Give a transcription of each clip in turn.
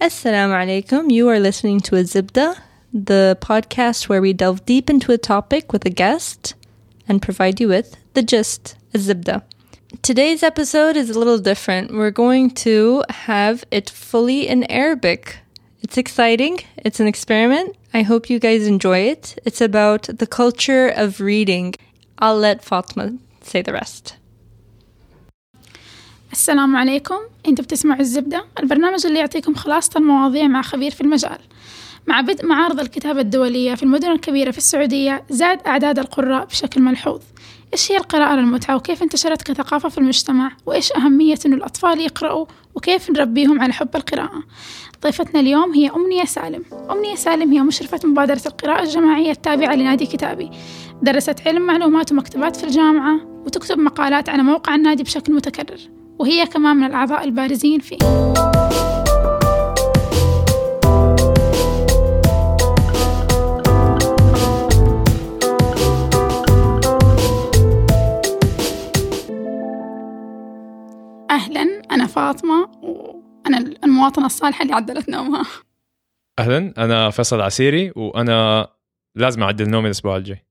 Assalamu alaikum. You are listening to Azibda, the podcast where we delve deep into a topic with a guest and provide you with the gist, Azibda. Today's episode is a little different. We're going to have it fully in Arabic. It's exciting. It's an experiment. I hope you guys enjoy it. It's about the culture of reading. I'll let Fatma say the rest. السلام عليكم. أنتوا بتسمعوا الزبدة البرنامج اللي يعطيكم خلاصة المواضيع مع خبير في المجال. مع بدء معارض الكتابة الدولية في المدن الكبيرة في السعودية زاد أعداد القراء بشكل ملحوظ. إيش هي القراءة للمتعة؟ وكيف انتشرت كثقافة في المجتمع؟ وإيش أهمية أن الأطفال يقرأوا وكيف نربيهم على حب القراءة؟ ضيفتنا اليوم هي أمنية سالم. أمنية سالم هي مشرفة مبادرة القراءة الجماعية التابعة لنادي كتابي. درست علم معلومات ومكتبات في الجامعة وتكتب مقالات على موقع النادي بشكل متكرر. وهي كمان من الأعضاء البارزين فيه. أهلا أنا فاطمة وأنا المواطنة الصالحة اللي عدلت نومها. أهلا أنا فيصل عسيري وأنا لازم أعدل نومي الأسبوع الجاي.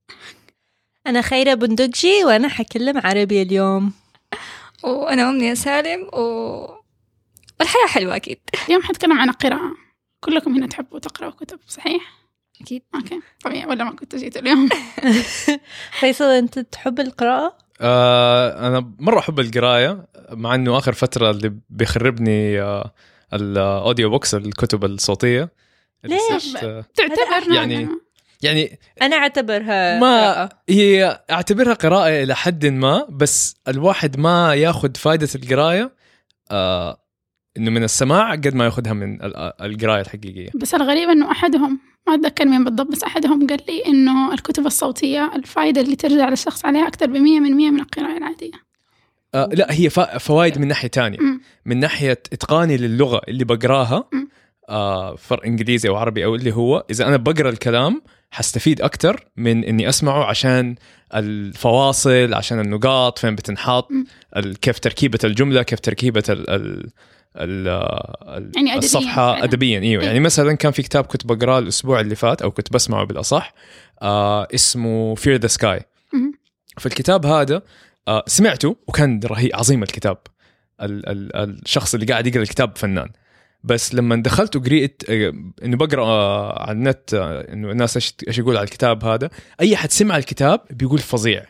أنا خيرة بندقجي وأنا حكلم عربي اليوم. وأنا أمنية سالم و... والحياة حلوة أكيد اليوم حنتكلم عن القراءة كلكم هنا تحبوا تقرأوا كتب صحيح؟ أكيد okay طبيعي ولا ما كنت جيت اليوم فيصل أنت تحب القراءة؟ آه أنا مرة أحب القراية مع إنه آخر فترة اللي بيخربني آه ال audio books الكتب الصوتية ليش؟ آه، تعتبر يعني- يعني أنا أعتبرها ما قراءة. هي أعتبرها قراءة إلى حد ما بس الواحد ما ياخذ فائده القراية آه إنه من السماع قد ما ياخذها من ال- القراية الحقيقية بس الغريب إنه أحدهم ما أتذكر مين بالضبط بس أحدهم قال لي إنه الكتب الصوتية الفائده اللي ترجع للشخص عليها أكثر ب 100% من القراءة العادية آه لا هي فا- فوائد من ناحية تانية مم. من ناحية إتقاني للغة اللي بقراها. آه فرق إنجليزي أو عربي أو اللي هو إذا أنا بقرأ الكلام حستفيد أكثر من إني أسمعه عشان الفواصل عشان النقاط فين بتنحط كيف تركيبة الجملة كيف تركيبة ال ال ال ال يعني أدبياً الصفحة فعلاً. ادبيا إيوه إيه. يعني مثلا كان في كتاب كنت بقرأه الأسبوع اللي فات أو كنت بسمعه بالأصح آه اسمه Fear the Sky. فالكتاب هذا آه سمعته وكان رهيب عظيم الكتاب ال ال الشخص اللي قاعد يقرأ الكتاب فنان بس لما دخلت وقريت آه، إنه بقرأ آه، على النت آه، إنه الناس إيش يقول على الكتاب هذا أي حد سمع الكتاب بيقول فظيع.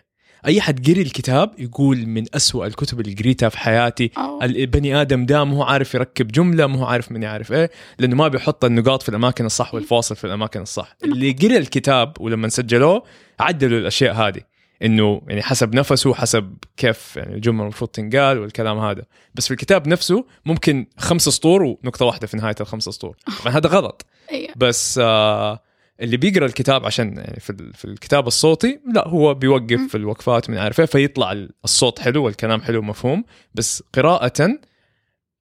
أي حد قري الكتاب يقول من أسوأ الكتب اللي قريتها في حياتي. البني آدم ده مو عارف يركب جملة مو عارف من يعرف إيه لأنه ما بيحط النقاط في الأماكن الصح والفاصل في الأماكن الصح. اللي قرأ الكتاب ولما سجلوه عدلوا الأشياء هذه. إنه يعني حسب نفسه حسب كيف يعني الجمله المفروض تنقال والكلام هذا بس في الكتاب نفسه ممكن خمس سطور ونقطة واحدة في نهاية الخمس سطور طبعا هذا غلط أيوة. بس آه اللي بيقرأ الكتاب عشان يعني في, في الكتاب الصوتي لا هو بيوقف. في الوقفات من عارف إيه، فيطلع الصوت حلو والكلام حلو ومفهوم بس قراءة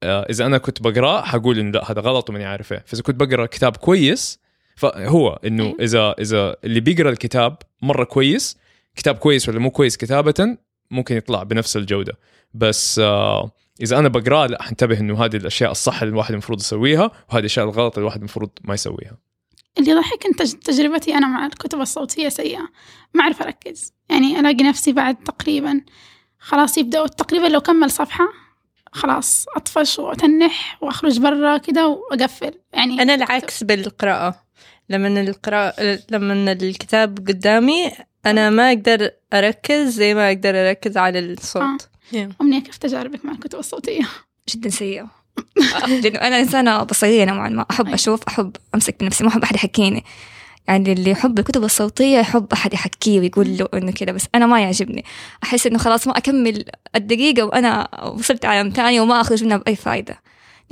آه إذا أنا كنت بقراه حقول انه لا هذا غلط وماني عارف إيه فإذا كنت بقرأ كتاب كويس فهو إنه أيوة. إذا إذا اللي بيقرأ الكتاب مرة كويس كتاب كويس ولا مو كويس كتابة ممكن يطلع بنفس الجودة. بس آه إذا أنا بقراه لا حنتبه إنه هذه الأشياء الصح اللي الواحد المفروض يسويها وهذه الأشياء الغلط اللي الواحد المفروض ما يسويها. اللي يضحك إن تج- تجربتي أنا مع الكتب الصوتية سيئة. ما أعرف أركز. يعني ألاقي نفسي بعد تقريبا خلاص يبدأوا تقريبا لو كمل صفحة خلاص أطفش وأتنح وأخرج برا كده وأقفل. يعني أنا العكس بالقراءة. لما القراءة لما الكتاب قدامي أنا ما أقدر أركز زي ما أقدر أركز على الصوت. أمنية كيف تجاربك مع الكتب الصوتية؟ جدا سيئة. لأنه أنا إنسانة بصرية نوعا ما. أحب أيوة. أشوف أحب أمسك بنفسي ما أحب أحد يحكيني. يعني اللي يحب الكتب الصوتية يحب أحد يحكيه ويقول له إنه كذا بس أنا ما يعجبني. أحس إنه خلاص ما أكمل الدقيقة وأنا وصلت عالم ثاني وما أخرج منها بأي فايدة.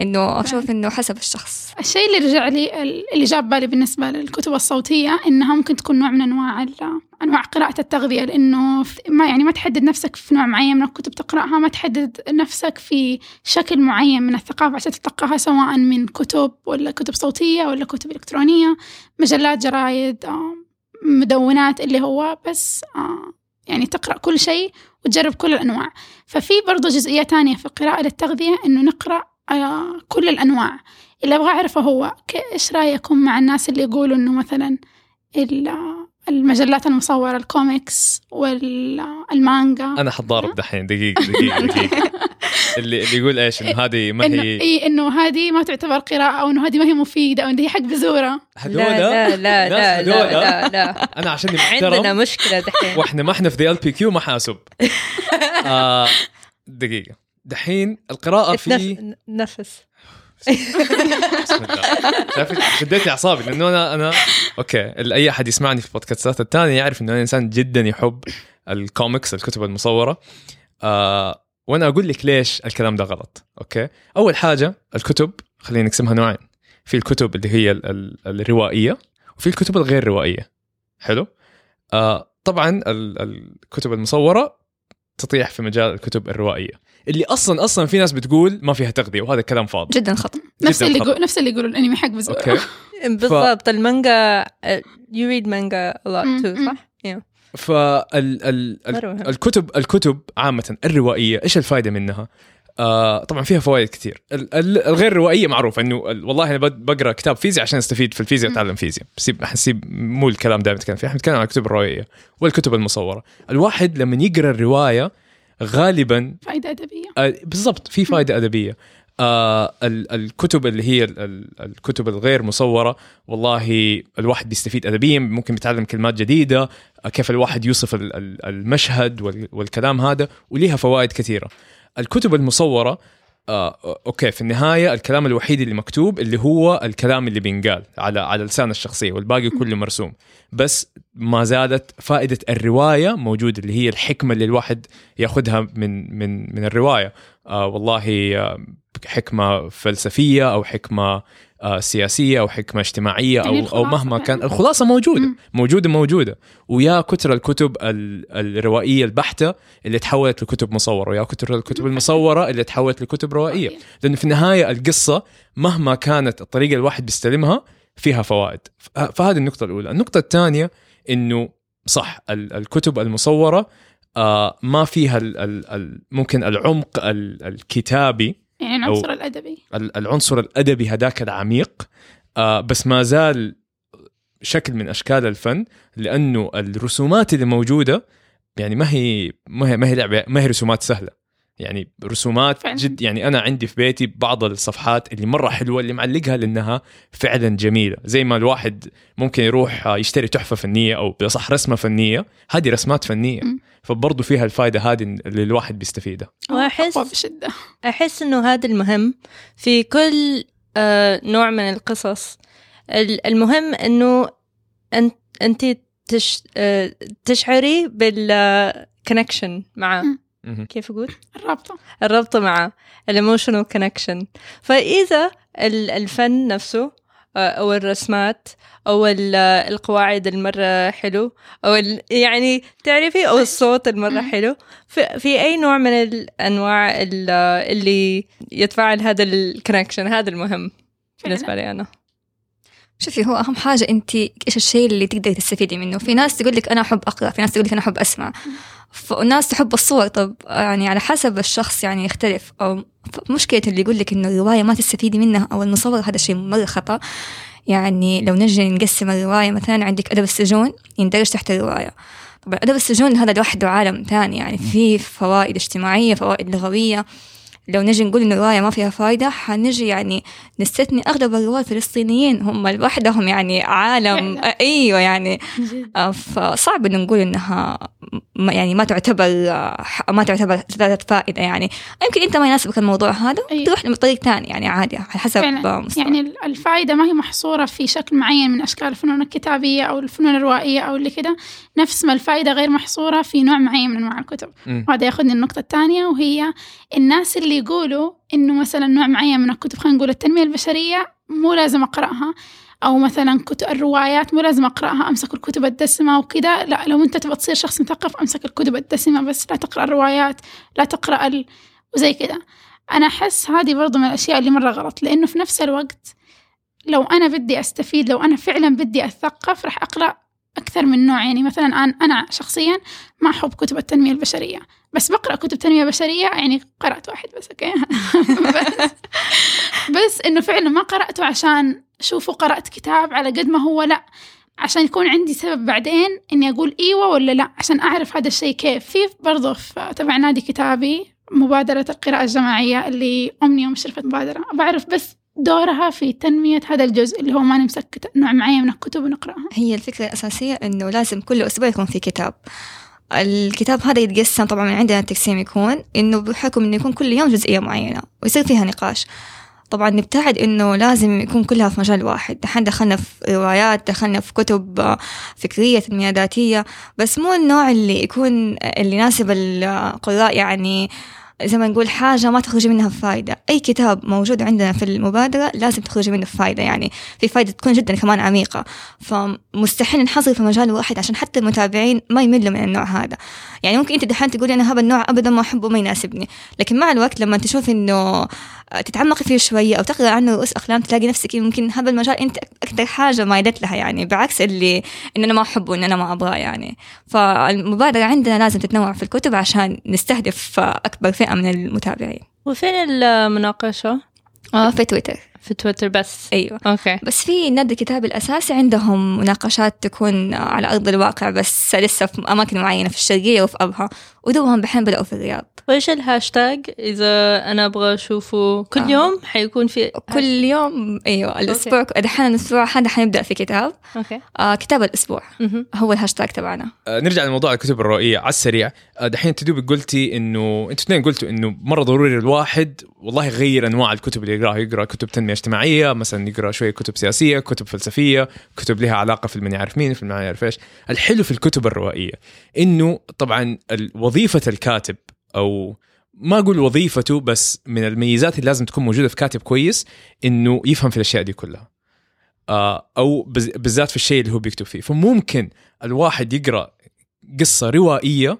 إنه أشوف إنه حسب الشخص. الشيء اللي رجع لي اللي جاب بالي بالنسبة للكتب الصوتية إنها ممكن تكون نوع من أنواع ال- أنواع قراءة التغذية لأنه في- ما يعني ما تحدد نفسك في نوع معين من الكتب تقرأها ما تحدد نفسك في شكل معين من الثقافة عشان تتلقاها سواء من كتب ولا كتب صوتية ولا كتب إلكترونية مجلات جرايد آه، مدونات اللي هو بس آه، يعني تقرأ كل شيء وتجرب كل الأنواع. ففي برضو جزئية تانية في القراءة للتغذية إنه نقرأ آه كل الأنواع. اللي أبغى أعرفه هو إيش رأيكم مع الناس اللي يقولوا إنه مثلا ال- المجلات المصورة الكوميكس والمانجا. أنا حتضارب دحين. دقيقة دقيقة دقيقة. اللي اللي يقول إيش؟ إنه هذه ما هي إيه إنه هذه ما تعتبر قراءة أو إنه هذه ما هي مفيدة أو إنه هي حق بزورة. هذول لا لا لا لا لا. لا, لا. أنا عشان عندنا محترم مشكلة دحين. وإحنا ما إحنا في ذا ال بي كيو ما حاسب. آه دقيقة. دحين القراءة في نفس. بسم الله. شديت لي أعصابي لأنه أنا أنا أوكي. أي أحد يسمعني في البودكاستات الثانية يعرف إنه أنا إنسان جدا يحب الكوميكس الكتب المصورة. آه وأنا أقول لك ليش الكلام ده غلط أوكي؟ أول حاجة الكتب خلينا نقسمها نوعين. في الكتب اللي هي ال- ال- الروائية وفي الكتب الغير روائية. حلو؟ آه طبعا ال- الكتب المصورة تطيح في مجال الكتب الروائية اللي أصلا أصلا في ناس بتقول ما فيها تغذية وهذا كلام فاضي جدا خطأ نفس اللي. يقول نفس اللي يقولوا الأنمي حق بزورة أوكي بالضبط المانجا you read manga a lot مم، too مم. صح؟ Yeah. فال ال ال مرة مهم. الكتب الكتب عامة الروائية إيش الفائدة منها؟ آه طبعا فيها فوائد كثير. ال- ال- الغير روائية معروف إنه ال- والله أنا بقرأ كتاب فيزياء عشان أستفيد في الفيزياء اتعلم فيزياء. بسيب حسيب مو الكلام دائما نتكلم فيه إحنا نتكلم عن الكتب الروائية والكتب المصورة. الواحد لما يقرأ الرواية غالبا فائدة أدبية. آه، بالضبط في فائده أدبية. آه ال- الكتب اللي هي ال- ال- الكتب الغير مصورة والله الواحد بيستفيد ادبيا ممكن يتعلم كلمات جديدة آه، كيف الواحد يوصف ال- ال- المشهد وال- والكلام هذا وليها فوائد كثيرة. الكتب المصورة آه أوكي في النهاية الكلام الوحيد اللي مكتوب اللي هو الكلام اللي بينقال على على لسان الشخصية والباقي كله مرسوم. بس ما زالت فائدة الرواية موجودة اللي هي الحكمة اللي الواحد ياخذها من من من الرواية. آه والله آه حكمة فلسفية أو حكمة سياسية أو حكمة اجتماعية أو أو مهما كان يعني. الخلاصة موجودة. موجودة موجودة. ويا كتر الكتب ال- الروائية البحتة اللي تحولت لكتب مصورة ويا كتر الكتب المصورة اللي تحولت لكتب روائية. لأنه في النهاية القصة مهما كانت الطريقة الواحد بيستلمها فيها فوائد. فهذه النقطة الأولى. النقطة الثانية إنه صح ال- الكتب المصورة آه ما فيها ممكن العمق ال الكتابي يعني العنصر الأدبي. ال- العنصر الأدبي هذاك العميق. آه بس ما زال شكل من أشكال الفن لأنه الرسومات اللي موجودة يعني ما هي ما هي ما هي لعبه ما هي رسومات سهلة. يعني رسومات فعلاً. جد يعني أنا عندي في بيتي بعض الصفحات اللي مرة حلوة اللي معلقها لأنها فعلا جميلة زي ما الواحد ممكن يروح آه، يشتري تحفة فنية أو بالاصح رسمة فنية هذه رسمات فنية مم. فبرضه فيها الفائده هذه اللي الواحد بيستفيدها وأحس أقوى بشدة أحس إنه هذا المهم في كل آه، نوع من القصص ال- المهم إنه أنت أنت تش آه، تشعري بال connection معه. كيف أقول؟ الرابطة. الربط معه ال emotional connection فإذا ال- الفن نفسه آه، أو الرسمات أو ال- القواعد المرة حلو أو ال- يعني تعرفي أو الصوت المرة مم. حلو في, في أي نوع من الأنواع ال- اللي يتفاعل هذا الكونكشن هذا المهم بالنسبة لي أنا. شوفي هو أهم حاجة أنت إيش الشيء اللي تقدري تستفيدي منه. في ناس تقول لك أنا أحب أقرأ في ناس تقول لك أنا أحب أسمع. فالناس تحب الصور. طب يعني على حسب الشخص يعني يختلف. أو مشكلة اللي يقول لك إنه الرواية ما تستفيدي منها أو المصور هذا شيء مرة خطأ. يعني لو نجي نقسم الرواية مثلا عندك أدب السجون يندرج تحت الرواية. طبعا أدب السجون هذا لوحده عالم ثاني. يعني فيه فوائد اجتماعية فوائد لغوية. لو نجي نقول إن الرواية ما فيها فايدة حنجي يعني نستثني أغلب الرواة الفلسطينيين هم لوحدهم يعني عالم. أيوة يعني آه، فصعب إنه نقول إنها يعني ما تعتبر ما تعتبر ذات فائدة يعني يمكن أنت ما يناسبك الموضوع هذا أيوة. تروح لطريق ثاني يعني عادي على حسب مستوى. يعني الفائدة ما هي محصورة في شكل معين من أشكال الفنون الكتابية أو الفنون الروائية أو اللي كده نفس ما الفائدة غير محصورة في نوع معين من أنواع الكتب. وهذا ياخذني النقطة الثانية وهي الناس اللي يقولوا إنه مثلا نوع معين من الكتب خلينا نقول التنمية البشرية مو لازم أقرأها. أو مثلا كتب الروايات مو لازم أقرأها أمسك الكتب الدسمة وكذا. لا لو أنت تبغى تصير شخص مثقف أمسك الكتب الدسمة بس لا تقرأ الروايات لا تقرأ ال... وزي كذا. أنا أحس هذه برضو من الأشياء اللي مرة غلط لأنه في نفس الوقت لو أنا بدي أستفيد لو أنا فعلا بدي أتثقف راح أقرأ أكثر من نوع. يعني مثلا أنا شخصيا ما أحب كتب التنمية البشرية. بس بقرأ كتب تنمية بشرية يعني قرأت واحد بس أوكي؟ بس, بس إنه فعلا ما قرأته عشان شوفوا قرأت كتاب على قد ما هو لأ عشان يكون عندي سبب بعدين إني أقول إيوة ولا لأ عشان أعرف هذا الشيء كيف. في برضه تبع نادي كتابي مبادرة القراءة الجماعية اللي أمنية مشرفة مبادرة. بعرف بس دورها في تنمية هذا الجزء اللي هو ما نمسك نوع معين من الكتب ونقرأها. هي الفكرة الأساسية إنه لازم كل أسبوع يكون في كتاب. الكتاب هذا يتقسم طبعا من عندنا التقسيم يكون إنه بحكم إنه يكون كل يوم جزئية معينة ويصير فيها نقاش. طبعا نبتعد إنه لازم يكون كلها في مجال واحد. دحين دخلنا في روايات دخلنا في كتب فكرية تنمية ذاتية بس مو النوع اللي يكون اللي يناسب القراء يعني زي ما نقول حاجة ما تخرجي منها بفايدة أي كتاب موجود عندنا في المبادرة لازم تخرجي منه بفايدة يعني في فايدة تكون جدا كمان عميقة. فمستحيل نحصر في مجال واحد عشان حتى المتابعين ما يملوا من النوع هذا. يعني ممكن أنت دحين تقولي أنا هذا النوع أبدا ما أحبه ما يناسبني. لكن مع الوقت لما تشوفي إنه تتعمقي فيه شوية أو تقرأ عنه رؤوس أقلام تلاقي نفسك يمكن هذا المجال أنت أكثر حاجة مايلت لها يعني بعكس اللي إن أنا ما أحبه إن أنا ما أبغاه يعني. فالمبادرة عندنا لازم تتنوع في الكتب عشان نستهدف أكبر فئة من المتابعين. وفين المناقشة؟ آه في تويتر. في تويتر بس؟ أيوه. okay. بس في نادي الكتاب الأساسي عندهم مناقشات تكون على أرض الواقع بس لسه في أماكن معينة في الشرقية وفي أبها. ودوبهم دحين بدأوا في الرياض. وإيش الهاشتاج؟ إذا أنا أبغى أشوفه كل آه. يوم حيكون في كل يوم أيوه الأسبوع دحين الأسبوع هذا حنبدا في كتاب. okay. آه كتاب الأسبوع مهم. هو الهاشتاج تبعنا. آه، نرجع لموضوع الكتب الروائيه على السريع. آه، دحين دوبك قلتي إنه أنتوا اثنين قلتوا إنه مرة ضروري الواحد والله يغير أنواع الكتب اللي يقرأها. يقرأ كتب تنمية اجتماعية مثلا يقرأ شوية كتب سياسية كتب فلسفية كتب لها علاقة في المن يعرف مين في المن يعرف إيش. الحلو في الكتب الروائيه إنه طبعا ال- وظيفة الكاتب أو ما أقول وظيفته بس من الميزات اللي لازم تكون موجودة في كاتب كويس إنه يفهم في الأشياء دي كلها. آه، أو بالذات في الشيء اللي هو بيكتب فيه. فممكن الواحد يقرأ قصة روائية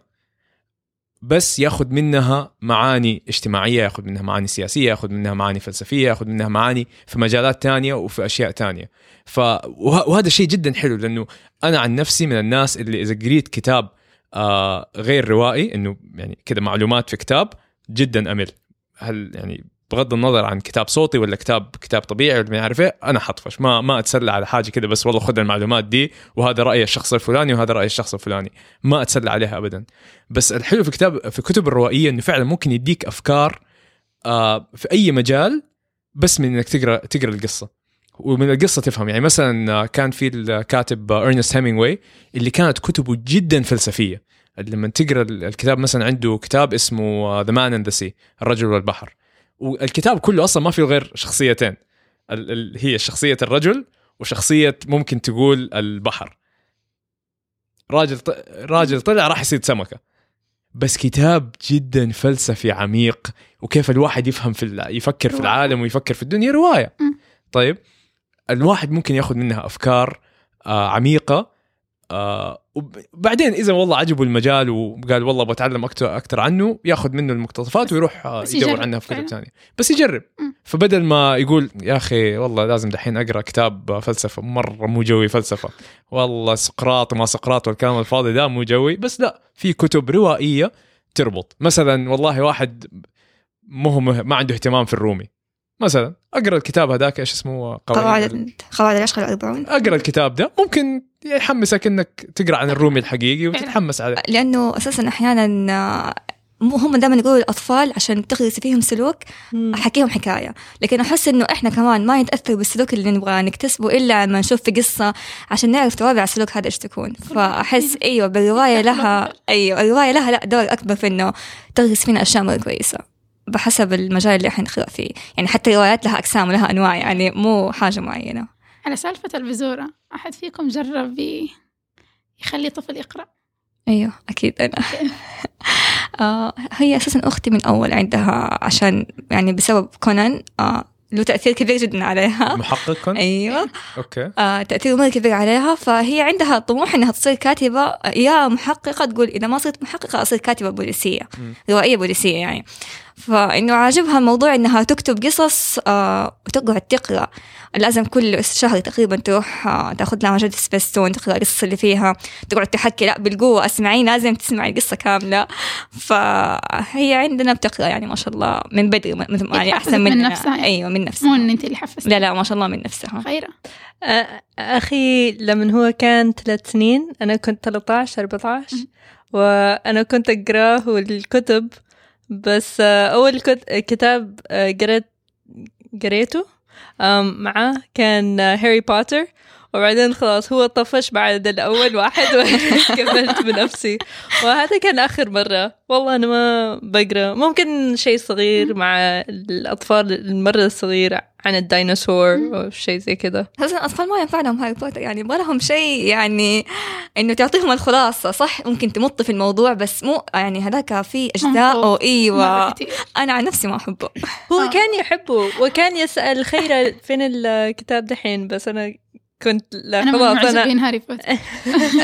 بس ياخذ منها معاني اجتماعية ياخذ منها معاني سياسية ياخذ منها معاني فلسفية ياخذ منها معاني في مجالات تانية وفي أشياء تانية. ف وه- وهذا شيء جدا حلو لأنه أنا عن نفسي من الناس اللي إذا قريت كتاب آه غير روائي إنه يعني كذا معلومات في كتاب جدا أمل. هل يعني بغض النظر عن كتاب صوتي ولا كتاب كتاب طبيعي ولا ما عارف إيه أنا حطفش. ما ما أتسلى على حاجة كذا بس والله خذ المعلومات دي وهذا رأي الشخص الفلاني وهذا رأي الشخص الفلاني. ما أتسلى عليها ابدا. بس الحلو في كتاب في كتب الروائية إنه فعلا ممكن يديك أفكار آه في أي مجال بس من إنك تقرأ تقرأ القصة. ومن القصة تفهم يعني مثلا كان في الكاتب إرنست هيمنغواي اللي كانت كتبه جدا فلسفية. لما تقرأ الكتاب مثلا عنده كتاب اسمه The Man and the Sea الرجل والبحر. والكتاب كله أصلا ما فيه غير شخصيتين. هي شخصية الرجل وشخصية ممكن تقول البحر. راجل. راجل طلع راح يصيد سمكة. بس كتاب جدا فلسفي عميق وكيف الواحد يفهم في يفكر في العالم ويفكر في الدنيا رواية. طيب؟ الواحد ممكن ياخذ منها أفكار آه عميقة آه وبعدين إذا والله عجبه المجال وقال والله بتعلم أكثر أكثر عنه ياخذ منه المقتطفات ويروح آه يدور عنها في كتب. ثانية بس يجرب. فبدل ما يقول يا أخي والله لازم دحين أقرأ كتاب فلسفة مرة مو جوي فلسفة. والله سقراط وما سقراط والكلام الفاضي ده مو جوي. بس لا في كتب روائية تربط. مثلا والله واحد مو ما عنده اهتمام في الرومي. مثلا أقرأ الكتاب هذاك إيش اسمه قواعد قواعد العشق الأربعون أقرأ الكتاب ده ممكن يحمسك إنك تقرأ عن الرومي الحقيقي وتتحمس عليه. لأنه أساسا أحيانا آه، مو هم دائما يقولوا الأطفال عشان تغرسي فيهم سلوك مم. أحكيهم حكاية. لكن أحس إنه إحنا كمان ما نتأثر بالسلوك اللي نبغى نكتسبه إلا لما نشوف في قصة عشان نعرف توابع السلوك هذا إيش تكون. فأحس أيوة بالرواية لها أيوة الرواية لها لا دور أكبر في إنه تغرس فينا أشياء مرة كويسة. بحسب المجال اللي إحنا نقرأ فيه. يعني حتى الروايات لها أقسام ولها أنواع يعني مو حاجة معينة. على سالفة البذورة أحد فيكم جرب يخلي طفل يقرأ؟ أيوه أكيد أنا. آه هي أساسا أختي من أول عندها عشان يعني بسبب كونان آه له تأثير كبير جدا عليها. محقق كنت أيوه. أوكي. آه تأثير مره كبير عليها فهي عندها طموح إنها تصير كاتبة آه، يا محققة تقول إذا ما صرت محققة أصير كاتبة بوليسية مم. روائية بوليسية يعني. فإنه عاجبها الموضوع إنها تكتب قصص آه وتقعد تقرأ. لازم كل شهر تقريبا تروح آه تاخذ لها مجلة سبيستون تقرأ القصص اللي فيها. تقعد تحكي لا بالقوة اسمعين لازم تسمعي القصة كاملة. فهي عندنا بتقرأ يعني ما شاء الله من بدري مثل يعني أحسن من مننا. نفسها؟ يعني. أيوة من نفسها. مو إن أنت اللي حفزتي لا لا ما شاء الله من نفسها. خيرة. أخي لما هو كان ثلاث سنين أنا كنت 13 14 وأنا كنت أقرأه والكتب بس آه، أول كت- كتاب آه، قريت قريته معاه كان آه، هاري بوتر. وبعدين خلاص هو طفش بعد الأول واحد وكملت بنفسي. وهذا كان آخر مرة. والله أنا ما بقرأ. ممكن شيء صغير مع الأطفال المرة الصغير عن الديناصور أو شيء زي كذا. أصلا الأطفال ما ينفع لهم هاري بوتر يعني يبغى لهم شيء يعني إنه تعطيهم الخلاصة. صح ممكن تمط في الموضوع بس مو يعني هذاك في أجزاء أيوة. كتير. أنا عن نفسي ما أحبه. هو آه. كان يحبه وكان يسأل خيرة فين الكتاب دحين؟ بس أنا كنت لا أنا من خلاص أنا معجبين هاري بوتر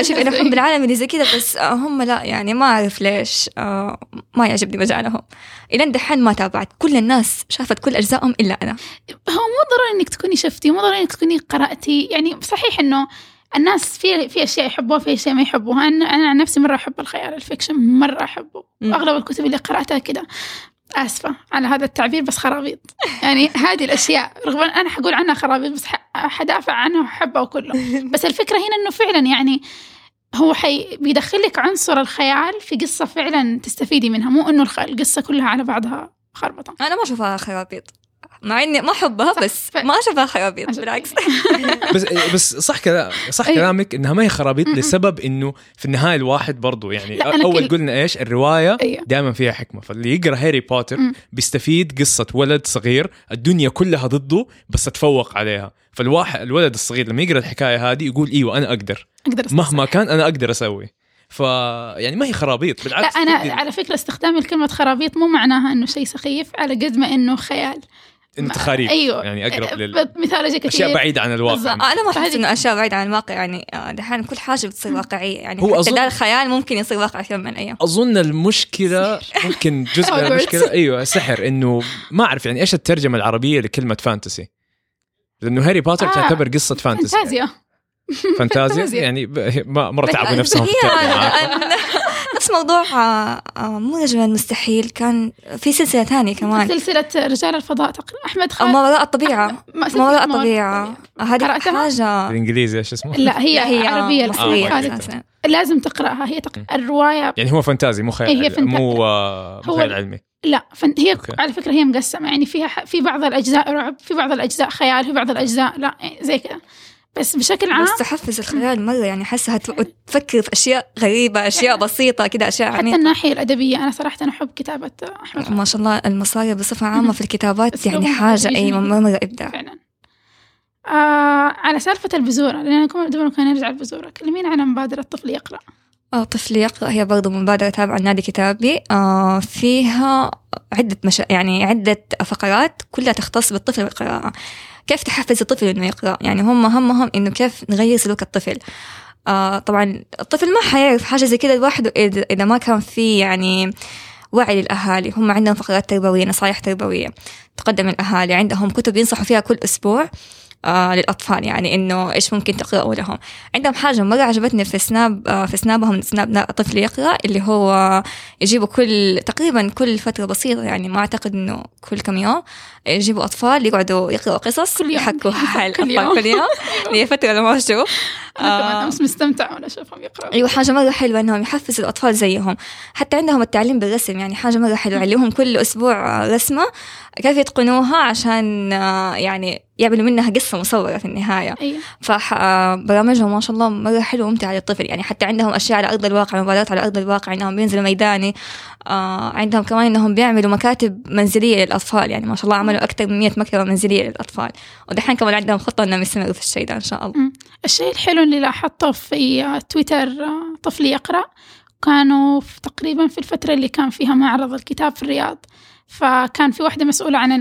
شوف أنا أحب العالم اللي زي كذا بس آه، هم لا يعني ما أعرف ليش آه، ما يعجبني مجالهم. إلى دحين ما تابعت. كل الناس شافت كل أجزائهم إلا أنا. هو مو ضروري إنك تكوني شفتي مو ضروري إنك تكوني قرأتي. يعني صحيح إنه الناس في في أشياء يحبوها في أشياء ما يحبوها. أنا أنا عن نفسي مرة أحب الخيال ال fiction مرة أحبه. واغلب الكتب اللي قرأتها كده آسفة على هذا التعبير بس خرابيط. يعني هذه الأشياء رغم أن أنا حقول عنها خرابيط بس حدافع عنها وحبها وكله بس الفكرة هنا إنه فعلا يعني هو حي بيدخلك عنصر الخيال في قصة فعلا تستفيدي منها مو إنه القصة كلها على بعضها خربطة. أنا ما أشوفها خرابيط. مع إني ما أحبها صح، بس ف- ما أشوفها خرابيط بالعكس بس بس صح كلام صح أيوة. كلامك إنها ما هي خرابيط. لسبب إنه في النهاية الواحد برضو يعني لا، أول كل- قلنا إيش الرواية أيوة. دائما فيها حكمة فاللي يقرأ هاري بوتر. بيستفيد قصة ولد صغير الدنيا كلها ضده بس تفوق عليها فالواحد الولد الصغير لما يقرأ الحكاية هذه يقول إيوه أنا أقدر أقدر أستصح. مهما كان أنا أقدر أسوي ف يعني ما هي خرابيط لا بالعكس أنا تقدر على فكرة استخدام الكلمة خرابيط مو معناها إنه شيء سخيف على قد ما إنه خيال انه تخاريف أيوه. يعني أقرب لل ب- مثال كثير أشياء بعيدة عن الواقع. بالضبط. أنا ما أحس إنه أشياء بعيدة عن الواقع يعني آه، دحين كل حاجة بتصير واقعية يعني هو حتى أظن- الخيال ممكن يصير واقع في يوم من الأيام. أظن المشكلة ممكن جزء من. المشكلة أيوه سحر إنه ما أعرف يعني إيش الترجمة العربية لكلمة fantasy لأنه هاري بوتر آه، تعتبر قصة fantasy فانتازيا. فانتازيا؟ فانتازيا. يعني ب- ما مرة تعبوا نفسهم في موضوع آه، آه، مو نجم المستحيل كان في سلسلة ثانية كمان. سلسلة رجال الفضاء تقريبا. أحمد خالد ما وراء الطبيعة. ما- وراء الطبيعة. هذه قرأتها؟ حاجة. بالإنجليزي إيش اسمه؟ لا هي, لا، هي عربية آه، خالد. أدري. لازم تقرأها. هي تق... الرواية يعني هو fantasy مو خيال هي علمي. fantasy. مو آه، مو هو- خيال علمي. لا فن... هي okay. على فكرة هي مقسمة. يعني فيها ح... في بعض الأجزاء رعب في بعض الأجزاء خيال في بعض الأجزاء لا يعني زي كذا. بس بشكل عام بس تحفز الخيال مرة يعني حاسة تفكر في أشياء غريبة أشياء بسيطة كده أشياء حتى عميقه الناحية الأدبية أنا صراحة أنا أحب كتابة أحمد خالد ما شاء الله المصاروة بصفة عامة في الكتابات يعني أيوه جميل. مرة إبداع. فعلا. آه على سالفة البزورة لأن كمان دبل كان نرجع البزورة كلمينا عن مبادرة طفل يقرأ. آه طفل يقرأ هي برضو مبادرة تابعة لنادي كتابي. آه فيها عدة مشا... يعني عدة فقرات كلها تختص بالطفل والقراءة. كيف تحفز الطفل إنه يقرأ؟ يعني هم همهم إنه كيف نغير سلوك الطفل؟ آه طبعا الطفل ما حيعرف حاجة زي كده لوحده إذا ما كان في يعني وعي للأهالي. هم عندهم فقرات تربوية نصايح تربوية تقدم الأهالي عندهم كتب ينصحوا فيها كل أسبوع. آه للأطفال يعني إنه إيش ممكن تقرأوا لهم عندهم حاجة مرة عجبتني في سناب آه في سنابهم سناب طفل يقرأ اللي هو يجيبوا كل تقريبا كل فترة بسيطة يعني ما أعتقد إنه كل كم يوم يجيبوا أطفال يقعدوا يقرأوا قصص كل يوم. يحكوا على كل الأطفال يوم. كل يوم اللي هي فترة لما أشوف أنا آه. كمان أمس مستمتعة وأنا أشوفهم يقرأوا أيوه حاجة مرة حلوة إنهم يحفزوا الأطفال زيهم حتى عندهم التعليم بالرسم يعني حاجة مرة حلوة يعلمهم كل أسبوع آه، رسمة كيف يتقنوها عشان آه، يعني يعملوا منها قصة مصورة في النهاية. أيوة. فبرامجهم ما شاء الله مرة حلوة وممتعة للطفل. يعني حتى عندهم أشياء على أرض الواقع مباريات على أرض الواقع انهم بينزلوا ميداني. آه عندهم كمان إنهم بيعملوا مكاتب منزلية للأطفال. يعني ما شاء الله عملوا أكثر من 100 مكتبة منزلية للأطفال. ودحين كمان عندهم خطة إنهم يستمروا في الشيء ده إن شاء الله. مم. الشيء الحلو اللي لاحظته في آه، تويتر آه، طفل يقرأ كانوا في تقريبا في الفترة اللي كان فيها معرض الكتاب في الرياض. فكان في واحدة مسؤولة عن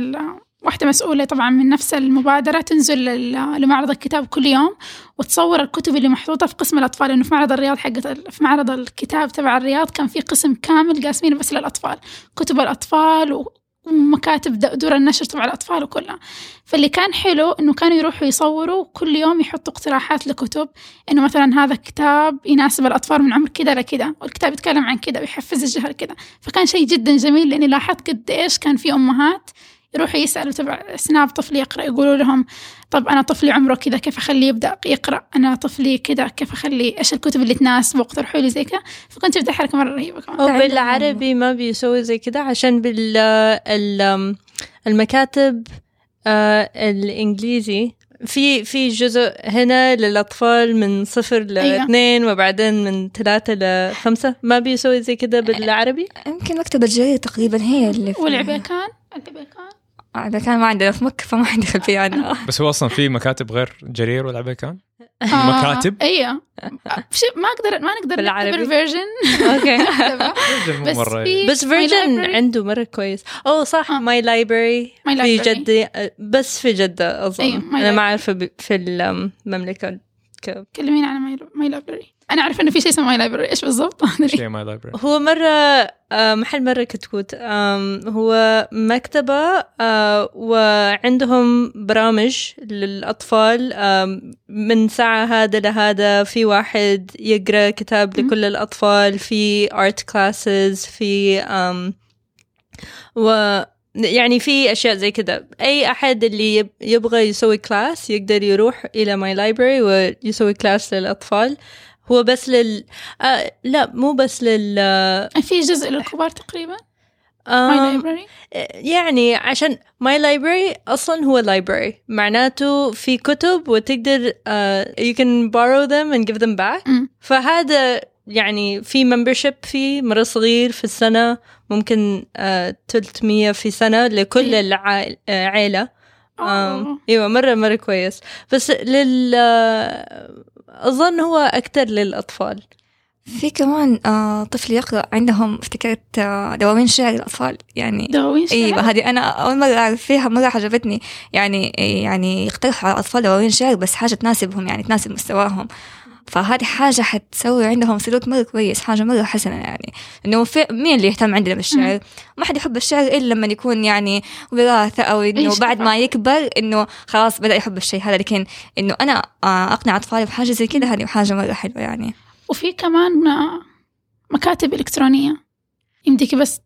واحدة مسؤولة طبعا من نفس المبادرة تنزل لمعرض الكتاب كل يوم وتصور الكتب اللي محطوطة في قسم الأطفال. لأنه في معرض الرياض ال- في معرض الكتاب تبع الرياض كان في قسم كامل قاسمينه بس للأطفال كتب الأطفال ومكاتب دور النشر تبع الأطفال وكلها. فاللي كان حلو إنه كانوا يروحوا يصوروا كل يوم يحطوا اقتراحات لكتب إنه مثلا هذا كتاب يناسب الأطفال من عمر كذا لكذا والكتاب يتكلم عن كذا ويحفز الجهل كذا. فكان شيء جدا جميل لأني لاحظت قد إيش كان في أمهات يروحوا يسألوا تبع سناب طفل يقرأ يقولوا لهم طب أنا طفلي عمره كذا كيف أخليه يبدأ يقرأ؟ أنا طفلي كذا كيف أخليه إيش الكتب اللي تناسبه اقترحوا لي زي كذا. فكنت بدي حركة مرة رهيبة كمان. أو عندهم- بالعربي ما بيسوي زي كده عشان بال ال- المكاتب آه، الإنجليزي. في في جزء هنا للأطفال من صفر أيوة. لاثنين وبعدين من ثلاثة لخمسة ما بيسوي زي كده بالعربي؟ يمكن مكتبة الجرير تقريبا هي اللي في- والعبيكان العبيكان عبيكان ما عندنا في مكة فما عندي خلفية عنها بس هو أصلا في مكاتب غير جرير ولا عبيكان؟ آه، مكاتب؟ أيوه ما أقدر ما نقدر بالعربي؟ نعتبر Virgin okay بس في بس Virgin. عنده مرة كويس أوه صح آه. My Library My في. جدة بس في جدة أظن أيوة، My أنا ما ب- في المملكة ك- كلميني عن My My Library أنا أعرف إنه في شيء اسمه My Library إيش بالضبط؟ شيء My Library هو مرة آه، محل مرة كتكوت. هو مكتبة آه، وعندهم برامج للأطفال. آم، من ساعة هذا لهذا في واحد يقرأ كتاب. لكل الأطفال. في art classes في و يعني في أشياء زي كده. أي أحد اللي يب- يبغى يسوي class يقدر يروح إلى My Library ويسوي class للأطفال. هو بس لل آه لا مو بس لل في جزء للكبار تقريبا My Library يعني عشان My Library أصلا هو library معناته في كتب وتقدر uh, you can borrow them and give them back مم. فهذا يعني في membership فيه مرة صغير في السنة ممكن uh, 300 في سنة لكل إيه. العائلة. إيوه مرة مرة كويس. بس لل آه، أظن هو أكثر للأطفال. في كمان آه طفل يقرأ عندهم افتكرت آه دواوين شعر الأطفال. يعني دواوين شعر؟ إيوه هذه أنا أول مرة أعرف فيها مرة عجبتني. يعني يعني يقترحوا على الأطفال دواوين شعر بس حاجة تناسبهم يعني تناسب مستواهم. فهذه حاجة حتسوي عندهم سلوك مرة كويس حاجة مرة حسنة يعني. إنه في مين اللي يهتم عندنا بالشعر؟ ما حد يحب الشعر إلا لما يكون يعني وراثة أو إنه بعد ما. يكبر إنه خلاص بدأ يحب الشيء هذا. لكن إنه أنا آه، أقنع أطفالي بحاجة زي كده هذه حاجة مرة حلوة يعني. وفي كمان آه، مكاتب إلكترونية. يمديكي بس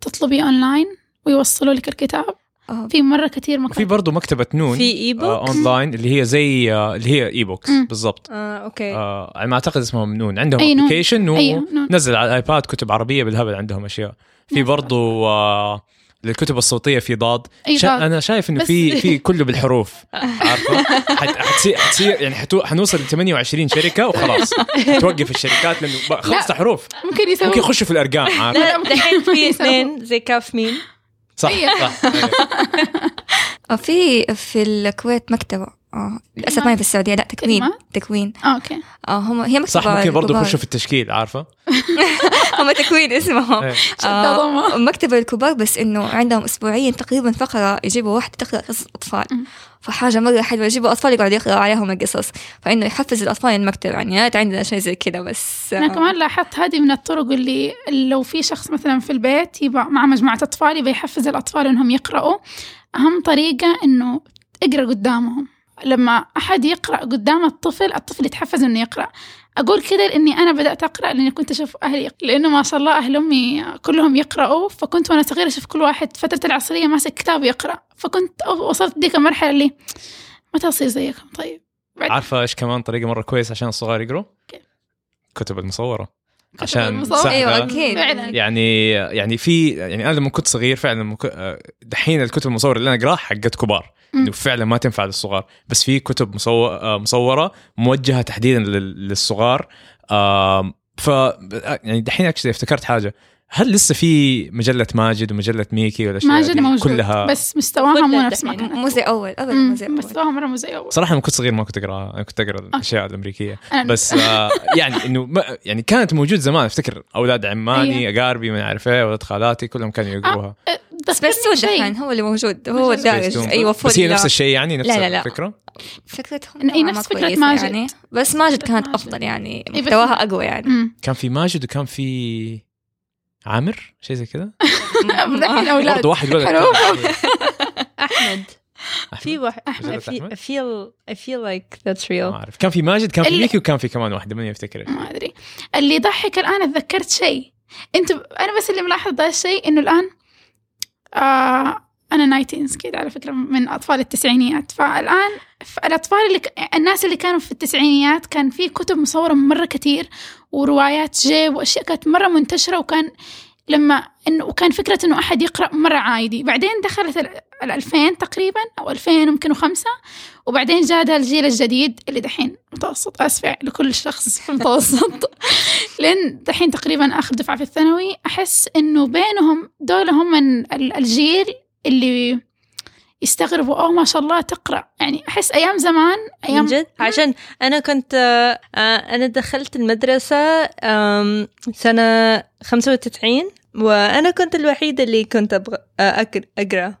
تطلبي أونلاين ويوصلوا لك الكتاب. آه، في مرة كثير في مكاتب برضه مكتبة نون في e آه book online اللي هي زي آه اللي هي e-books. بالضبط. آه، okay. آه على ما أعتقد اسمهم نون. عندهم نون. application أيوة نون. ونزل على ال iPad كتب عربية بالهبل عندهم أشياء. في ما برضو آه للكتب الصوتية في ضاد. أي شا. أنا شايف إنه بس- في في كله بالحروف. عارفة؟ حت- حتصير حتصير يعني حتو حنوصل ل 28 شركة وخلاص. توقف الشركات لأنه خلاص لا. حروف. ممكن يسوي ممكن يخشوا في الأرقام عارفة؟ لا دحين في. اثنين زي كاف مين صح أيوة. صح. آه، في في الكويت مكتبة آه للأسف ما هي في السعودية لا تكوين؟ تكوين آه، أوكي آه هم هي مكتبة صح ممكن برضه. يخشوا في التشكيل عارفة هم تكوين اسمهم إيه. آه مكتبة الكبار بس إنه عندهم أسبوعيا تقريبا فقرة يجيبوا واحدة تقرأ قصص أطفال. فحاجة مرة حلوة يجيبوا أطفال يقعدوا يقرأوا عليهم القصص. فإنه يحفز الأطفال المكتبة يعني عندنا شيء زي كذا بس أنا آه، كمان لاحظت هذه من الطرق اللي لو في شخص مثلا في البيت يبقى مع مجموعة أطفال يبقى يحفز الأطفال إنهم يقرأوا. أهم طريقة إنه اقرأ قدامهم. لما أحد يقرأ قدام الطفل الطفل يتحفز إنه يقرأ. أقول كده لأني أنا بدأت أقرأ لأني كنت أشوف أهلي. لأنه ما شاء الله أهل أمي كلهم يقرأوا فكنت وأنا صغيرة أشوف كل واحد فترة العصرية ماسك كتاب يقرأ فكنت وصلت ديك المرحلة اللي متى أصير زيكم طيب بعد عارفة إيش كمان طريقة مرة كويسة عشان الصغار يقروا؟ كتب المصورة كتب عشان أكيد. فعلا. يعني يعني في يعني أنا لما كنت صغير فعلا لما كنت- دحين الكتب المصورة اللي أنا أقرأها حقت كبار. إنه فعلا ما تنفع للصغار. بس في كتب مصور آه، مصورة موجهة تحديدا لل- للصغار. ف يعني دحين actually افتكرت حاجة. هل لسه في مجلة ماجد ومجلة ميكي والأشياء ماجد دي موجود كلها؟ بس مستواها مو نفس ما مو زي أول أبدا مم، مو زي أول. مستواها مرة مو زي أول. صراحة لما كنت صغير ما كنت أقرأ أنا كنت أقرأ الأشياء الأمريكية. بس آه يعني إنه ما- يعني كانت موجود زمان أفتكر أولاد عمامي أقاربي ما أعرف إيه أولاد خالاتي كلهم كانوا يقروها. بس بس هو دحين هو اللي موجود هو الدارج سبيستون. أيوة بس هي نفس الشيء يعني نفس لا، لا، لا. الفكرة؟ فكرتهم نوعاً نفس كويسة ماجد. يعني. بس ماجد كانت ماجد. أفضل يعني. إيه، محتواها أقوى يعني. كان في ماجد وكان في عامر؟ شيء زي أولاد برضه واحد ولد. أحمد. أحمد. في واحد I مجلة feel؟ I feel I feel like that's ما real أعرف. كان في ماجد كان في ميكي وكان في كمان واحدة ماني أفتكر. ما أدري. اللي يضحك الآن أتذكرت شيء. انت أنا بس اللي ملاحظ ذا الشيء إنه الآن آه أنا نايتينز كذا على فكرة من أطفال التسعينيات. فالآن الأطفال اللي. الناس اللي كانوا في التسعينيات كان في كتب مصورة مرة كثير وروايات جيب وأشياء كانت مرة منتشرة وكان لما انه وكان فكرة إنه أحد يقرأ مرة عادي. بعدين دخلت ال ال 2000 تقريبا أو 2000 يمكن وخمسة وبعدين جاء الجيل الجديد اللي دحين متوسط. أسفة لكل شخص في المتوسط. لين دحين تقريبا آخر دفعة في الثانوي أحس إنه بينهم دول هم ال- ال- الجيل اللي يستغربوا أوه ما شاء الله تقرأ. يعني أحس أيام زمان من أيام جد؟ عشان أنا كنت آه، أنا دخلت المدرسة سنة 95 وأنا كنت الوحيدة اللي كنت أبغى آه، أقرأ.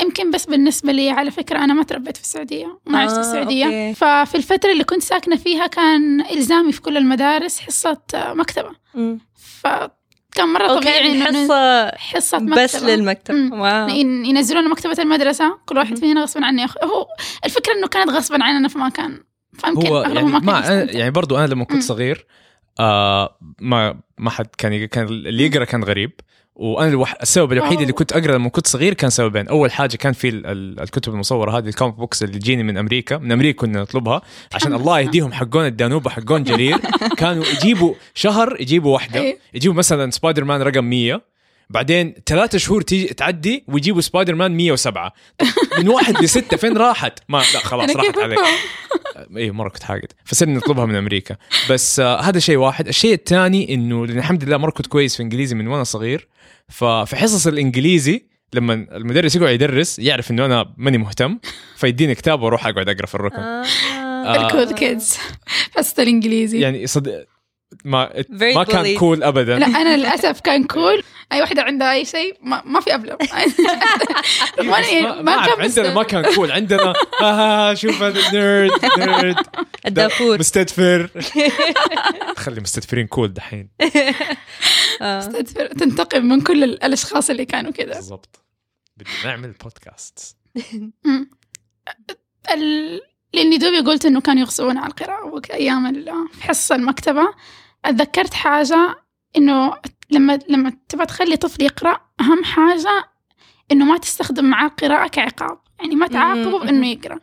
يمكن بس بالنسبة لي على فكرة أنا ما تربيت في السعودية ما عشت في آه، السعودية. أوكي. ففي الفترة اللي كنت ساكنة فيها كان إلزامي في كل المدارس حصة مكتبة. مم. فكان مرة طبيعي وكان إنه حصة حصة مكتبة بس للمكتب مم. wow ين- ينزلونا مكتبة المدرسة كل واحد فينا غصبا عني ياخذ هو الفكرة إنه كانت غصبا عننا فما كان فيمكن هو أغلبهم يعني ما كان ما. يعني برضو أنا لما. كنت صغير آه ما ما حد كان كان اللي يقرأ كان غريب وأنا الوح... السبب الوحيد اللي أوه. كنت أقرأ لما كنت صغير كان سببين. أول حاجة كان في ال- ال- الكتب المصورة هذه ال comic books اللي تجيني من أمريكا. من أمريكا كنا نطلبها. عشان الله يهديهم حقون الدانوب وحقون جرير كانوا يجيبوا شهر يجيبوا واحدة. إيه. يجيبوا مثلا سبايدر مان رقم 100 بعدين ثلاثة شهور تيجي تعدي ويجيبوا سبايدر مان 107 من واحد لستة فين راحت؟ ما لا خلاص راحت عليك؟ اي مرة كنت حاقد. فصرنا نطلبها من أمريكا. بس آه هذا شيء واحد. الشيء الثاني إنه الحمد لله مرة كنت كويس في إنجليزي من وأنا صغير. ففي حصص الإنجليزي لما المدرس يقعد يدرس يعرف إنه أنا ماني مهتم فيديني كتاب وأروح أقعد أقرأ في الركن آه. آه. ال cool kids حصة الإنجليزي يعني صد... ما ما كان. cool ابدا. لا أنا للأسف كان cool أي واحدة عندها أي شيء ما, ما في ابلغ بس ما, ما, ما أعرف، عندنا ما كان cool عندنا آه شوف هذا nerd nerd الدافور مستدفر. خلي مستدفرين cool دحين. آه. تنتقم من كل ال- الأشخاص اللي كانوا كذا بالضبط. بدنا نعمل بودكاست. لاني دوبي قلت إنه كانوا يغصبون على القراءة وقت أيام حصة المكتبة. اتذكرت حاجة إنه لما لما تبغى تخلي طفل يقرأ أهم حاجة إنه ما تستخدم معاه القراءه كعقاب يعني ما تعاقبه مم. بإنه يقرأ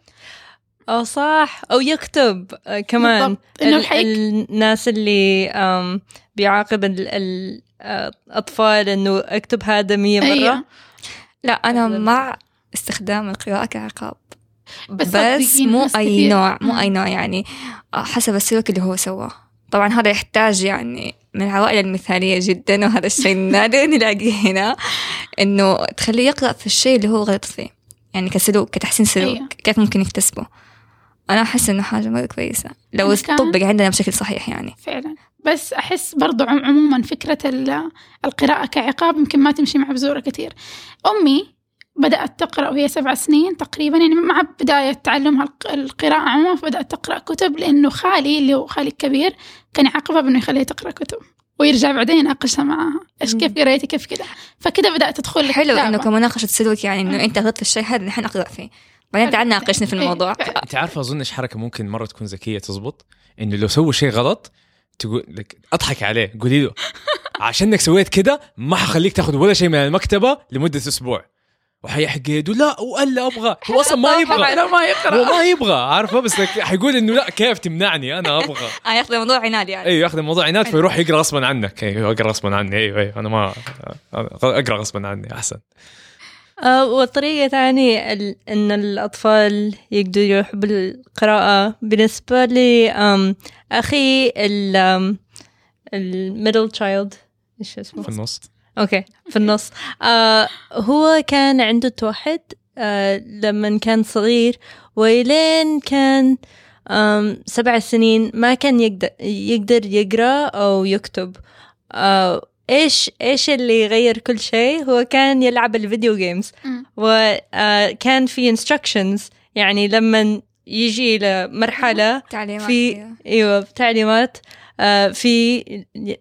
أو صح أو يكتب آه، كمان بالضبط. إنه ال- الحيك- الناس اللي بيعاقب ال- ال- آه، الأطفال إنه أكتب هذا مية مرة أيوة. لا أنا. مع استخدام القراءة كعقاب بس بس, مو أي نوع مو. أي نوع يعني آه، حسب السلوك اللي هو سواه طبعا هذا يحتاج يعني من العوائل المثالية جدا وهذا الشيء نادر نلاقيه هنا إنه تخليه يقرأ في الشيء اللي هو غلط فيه يعني كسلوك كتحسين سلوك أيوة. كيف ممكن يكتسبه. أنا أحس إنه حاجة مرة كويسة لو أنا كان- طبق عندنا بشكل صحيح يعني. فعلا. بس أحس برضو عم- عموما فكرة ال- القراءة كعقاب يمكن ما تمشي مع بزورة كثير. أمي بدأت تقرأ وهي سبع سنين تقريبا يعني مع بداية تعلمها الق- القراءة عموما بدأت تقرأ كتب لأنه خالي اللي هو خالي الكبير كان يعاقبها بأنه يخليها تقرأ كتب ويرجع بعدين يناقشها معاها. إيش كيف قريتي؟ كيف كذا؟ فكذا بدأت تدخل حلو الكتابة. إنه كمناقشة سلوك يعني إنه مم. أنت غلطت في الشيء هذا الحين أقرأ فيه. بعدين تعال ناقشني في إيه، الموضوع فعلا. أنت عارفة أظن إيش حركة ممكن مرة تكون ذكية تزبط؟ إنه لو سووا شيء غلط تقول لك أضحك عليه قولي له عشانك سويت كده ما حخليك تاخذ ولا شيء من المكتبة لمدة أسبوع. وحيحق يده لا والا أبغى. هو أصلا ما يبغى. لو ما يقرأ. هو ما يبغى عارفه؟ بس حيقول إنه لا كيف تمنعني؟ أنا أبغى. آه ياخذ الموضوع عناد يعني. أيوه ياخذ الموضوع عناد فيروح يقرأ غصبا عنك. أيوه اقرا غصبا عني. أيوه أيوه أنا ما أقرأ غصبا عني أحسن. آه، وطريقة ثانية ال- إن الأطفال يقدروا يحبوا القراءة. بالنسبة لي أخي ال middle child إيش اسمه؟ في النص. okay في النص. آه هو كان عنده توحد آه لما كان صغير وإلين كان آم سبع سنين ما كان يقدر يقدر يقرأ أو يكتب. آه إيش إيش اللي يغير كل شيء؟ هو كان يلعب ال video games. وكان في instructions. يعني لما يجي لمرحلة تعليمات في. إيوه. تعليمات آه، في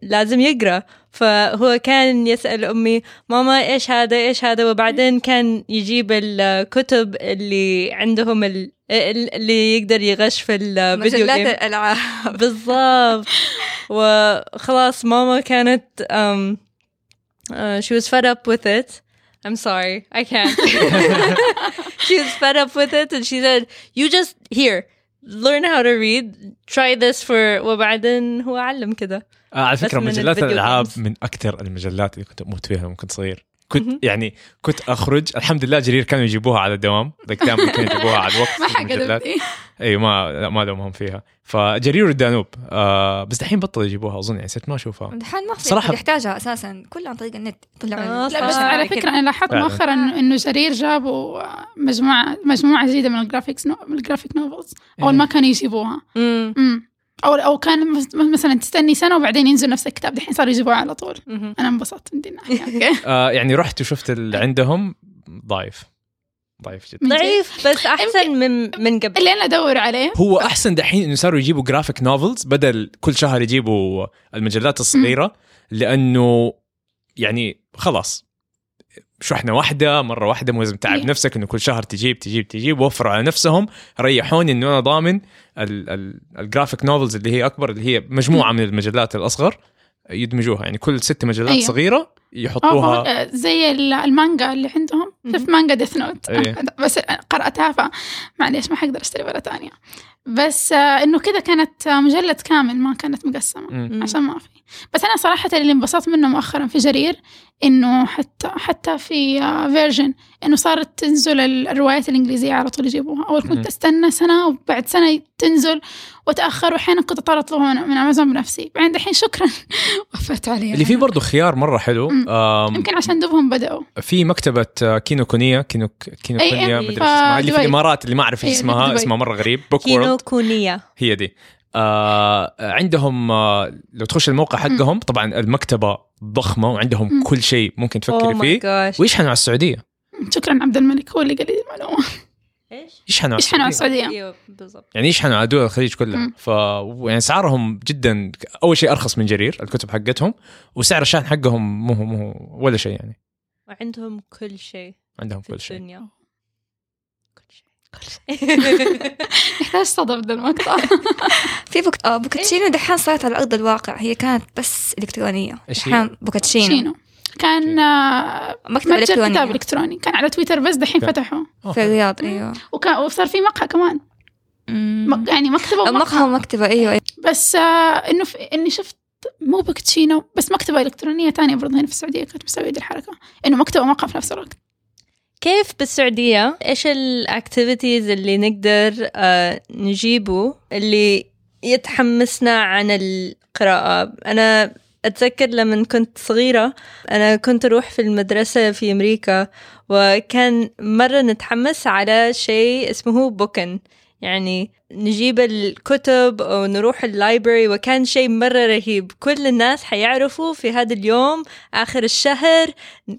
لازم يقرأ. فهو كان يسأل أمي ماما إيش هذا إيش هذا؟ وبعدين كان يجيب الكتب اللي عندهم ال- اللي يقدر يغش في الفيديو مجلات جيم الالعاب بالضبط. وخلاص ماما كانت um, uh, she was fed up with it. I'm sorry. I can't. She was fed up with it and she said you just here learn how to read. Try this for وبعدين هو علم كده. آه على فكرة مجلات الألعاب. من أكثر المجلات اللي كنت أموت فيها لما كنت صغير. كنت. يعني كنت أخرج. الحمد لله جرير كانوا يجيبوها على الدوام. ذاك دائما كانوا يجيبوها على الوقت. ما. حقدرتني اي ما لا ما لومهم فيها. فجرير والدانوب آه بس دحين بطلوا يجيبوها أظن يعني صرت ما أشوفها. دحين ما في صراحة- صراحة يحتاجها أساسا كله عن طريق النت. طلعوا آه، لا بس. على فكرة أنا لاحظت. مؤخرا إنه جرير جابوا مجموعة مجموعة جديدة من ال graphics نو... من ال graphic novels أول ما كانوا يجيبوها. مم. امم أو أو كان مس- مثلا تستني سنة وبعدين ينزل نفس الكتاب دحين صاروا يجيبوه على طول. أنا انبسطت من دي الناحيه آه يعني رحت وشفت اللي عندهم ضعيف. ضعيف جدا. ضعيف بس أحسن من من قبل. اللي أنا أدور عليه. هو أحسن دحين إنه صاروا يجيبوا graphic novels بدل كل شهر يجيبوا المجلات الصغيرة لأنه يعني خلاص. شحنه واحدة مرة واحدة مو لازم تتعب إيه. نفسك إنه كل شهر تجيب تجيب تجيب وفروا على نفسهم ريحوني إنه أنا ضامن ال- ال- ال graphic novels اللي هي أكبر اللي هي مجموعة من المجلات الأصغر يدمجوها يعني كل ست مجلات أيوه. صغيرة يحطوها. أو زي ال- المانجا اللي عندهم. شوف مانجا Death Note إيه. بس قرأتها فمعليش ما حقدر أشتري مرة تانية بس آه، إنه كذا كانت آه، مجلد كامل ما كانت مقسمة. مم. عشان ما في. بس أنا صراحة اللي انبسطت منه مؤخرا في جرير إنه حتى حتى في فيرجن إنه صارت تنزل ال- الروايات الإنجليزية على طول يجيبوها. أول مم. كنت أستنى سنة وبعد سنة تنزل وتأخر واحيانا كنت اضطر اطلبها من, من امازون بنفسي. بعدين دحين شكرا. وفرت عليها اللي فيه برضه خيار مرة حلو. مم. يمكن عشان دوبهم بدأوا في مكتبة آه، كينو كونية كينو كينو أي. مدري ف- اسمها اللي في. الإمارات اللي ما أعرف إيش اسمها دبي. اسمها مرة غريب book كينو world كونية هي دي آه عندهم آه لو تخش الموقع حقهم طبعا المكتبة ضخمة وعندهم. كل شيء ممكن Oh تفكري my فيه. ويشحنوا على السعودية شكرا عبد الملك هو اللي قال لي المعلومة إيش؟ يشحنوا على يشحنوا على السعودية. أيوه بالضبط. يعني يشحنوا على دول الخليج كلها. ف يعني اسعارهم جدا أول شيء أرخص من جرير الكتب حقتهم وسعر الشحن حقهم مو هو مو هو ولا شيء يعني. وعندهم كل شيء عندهم كل شيء. الدنيا. كل شيء. صدى بدل المقطع. في بوك... آه بوكتشينو دحين صارت على أرض الواقع. هي كانت بس إلكترونية. إيش هي؟ دحين بوكتشينو. شينو كان آه، مكتبه متجر كتاب إلكتروني. كان على تويتر بس دحين. فتحوا. في الرياض أيوه. وكان وصار في مقهى كمان. مم. يعني مكتبة مقهى ومكتبة أيوه. أيوة. بس آه إنه في إني شفت مو بوكتشينو بس مكتبة إلكترونية تانية برضه هنا في السعودية كانت مسوية الحركة. إنه مكتبة ومقهى في نفس الوقت. كيف بالسعودية؟ إيش ال activities اللي نقدر آه، نجيبه اللي يتحمسنا عن القراءة؟ أنا أتذكر لما كنت صغيرة أنا كنت أروح في المدرسة في أمريكا وكان مرة نتحمس على شيء اسمه book in يعني نجيب الكتب أو نروح ال library وكان شيء مرة رهيب. كل الناس حيعرفوا في هذا اليوم آخر الشهر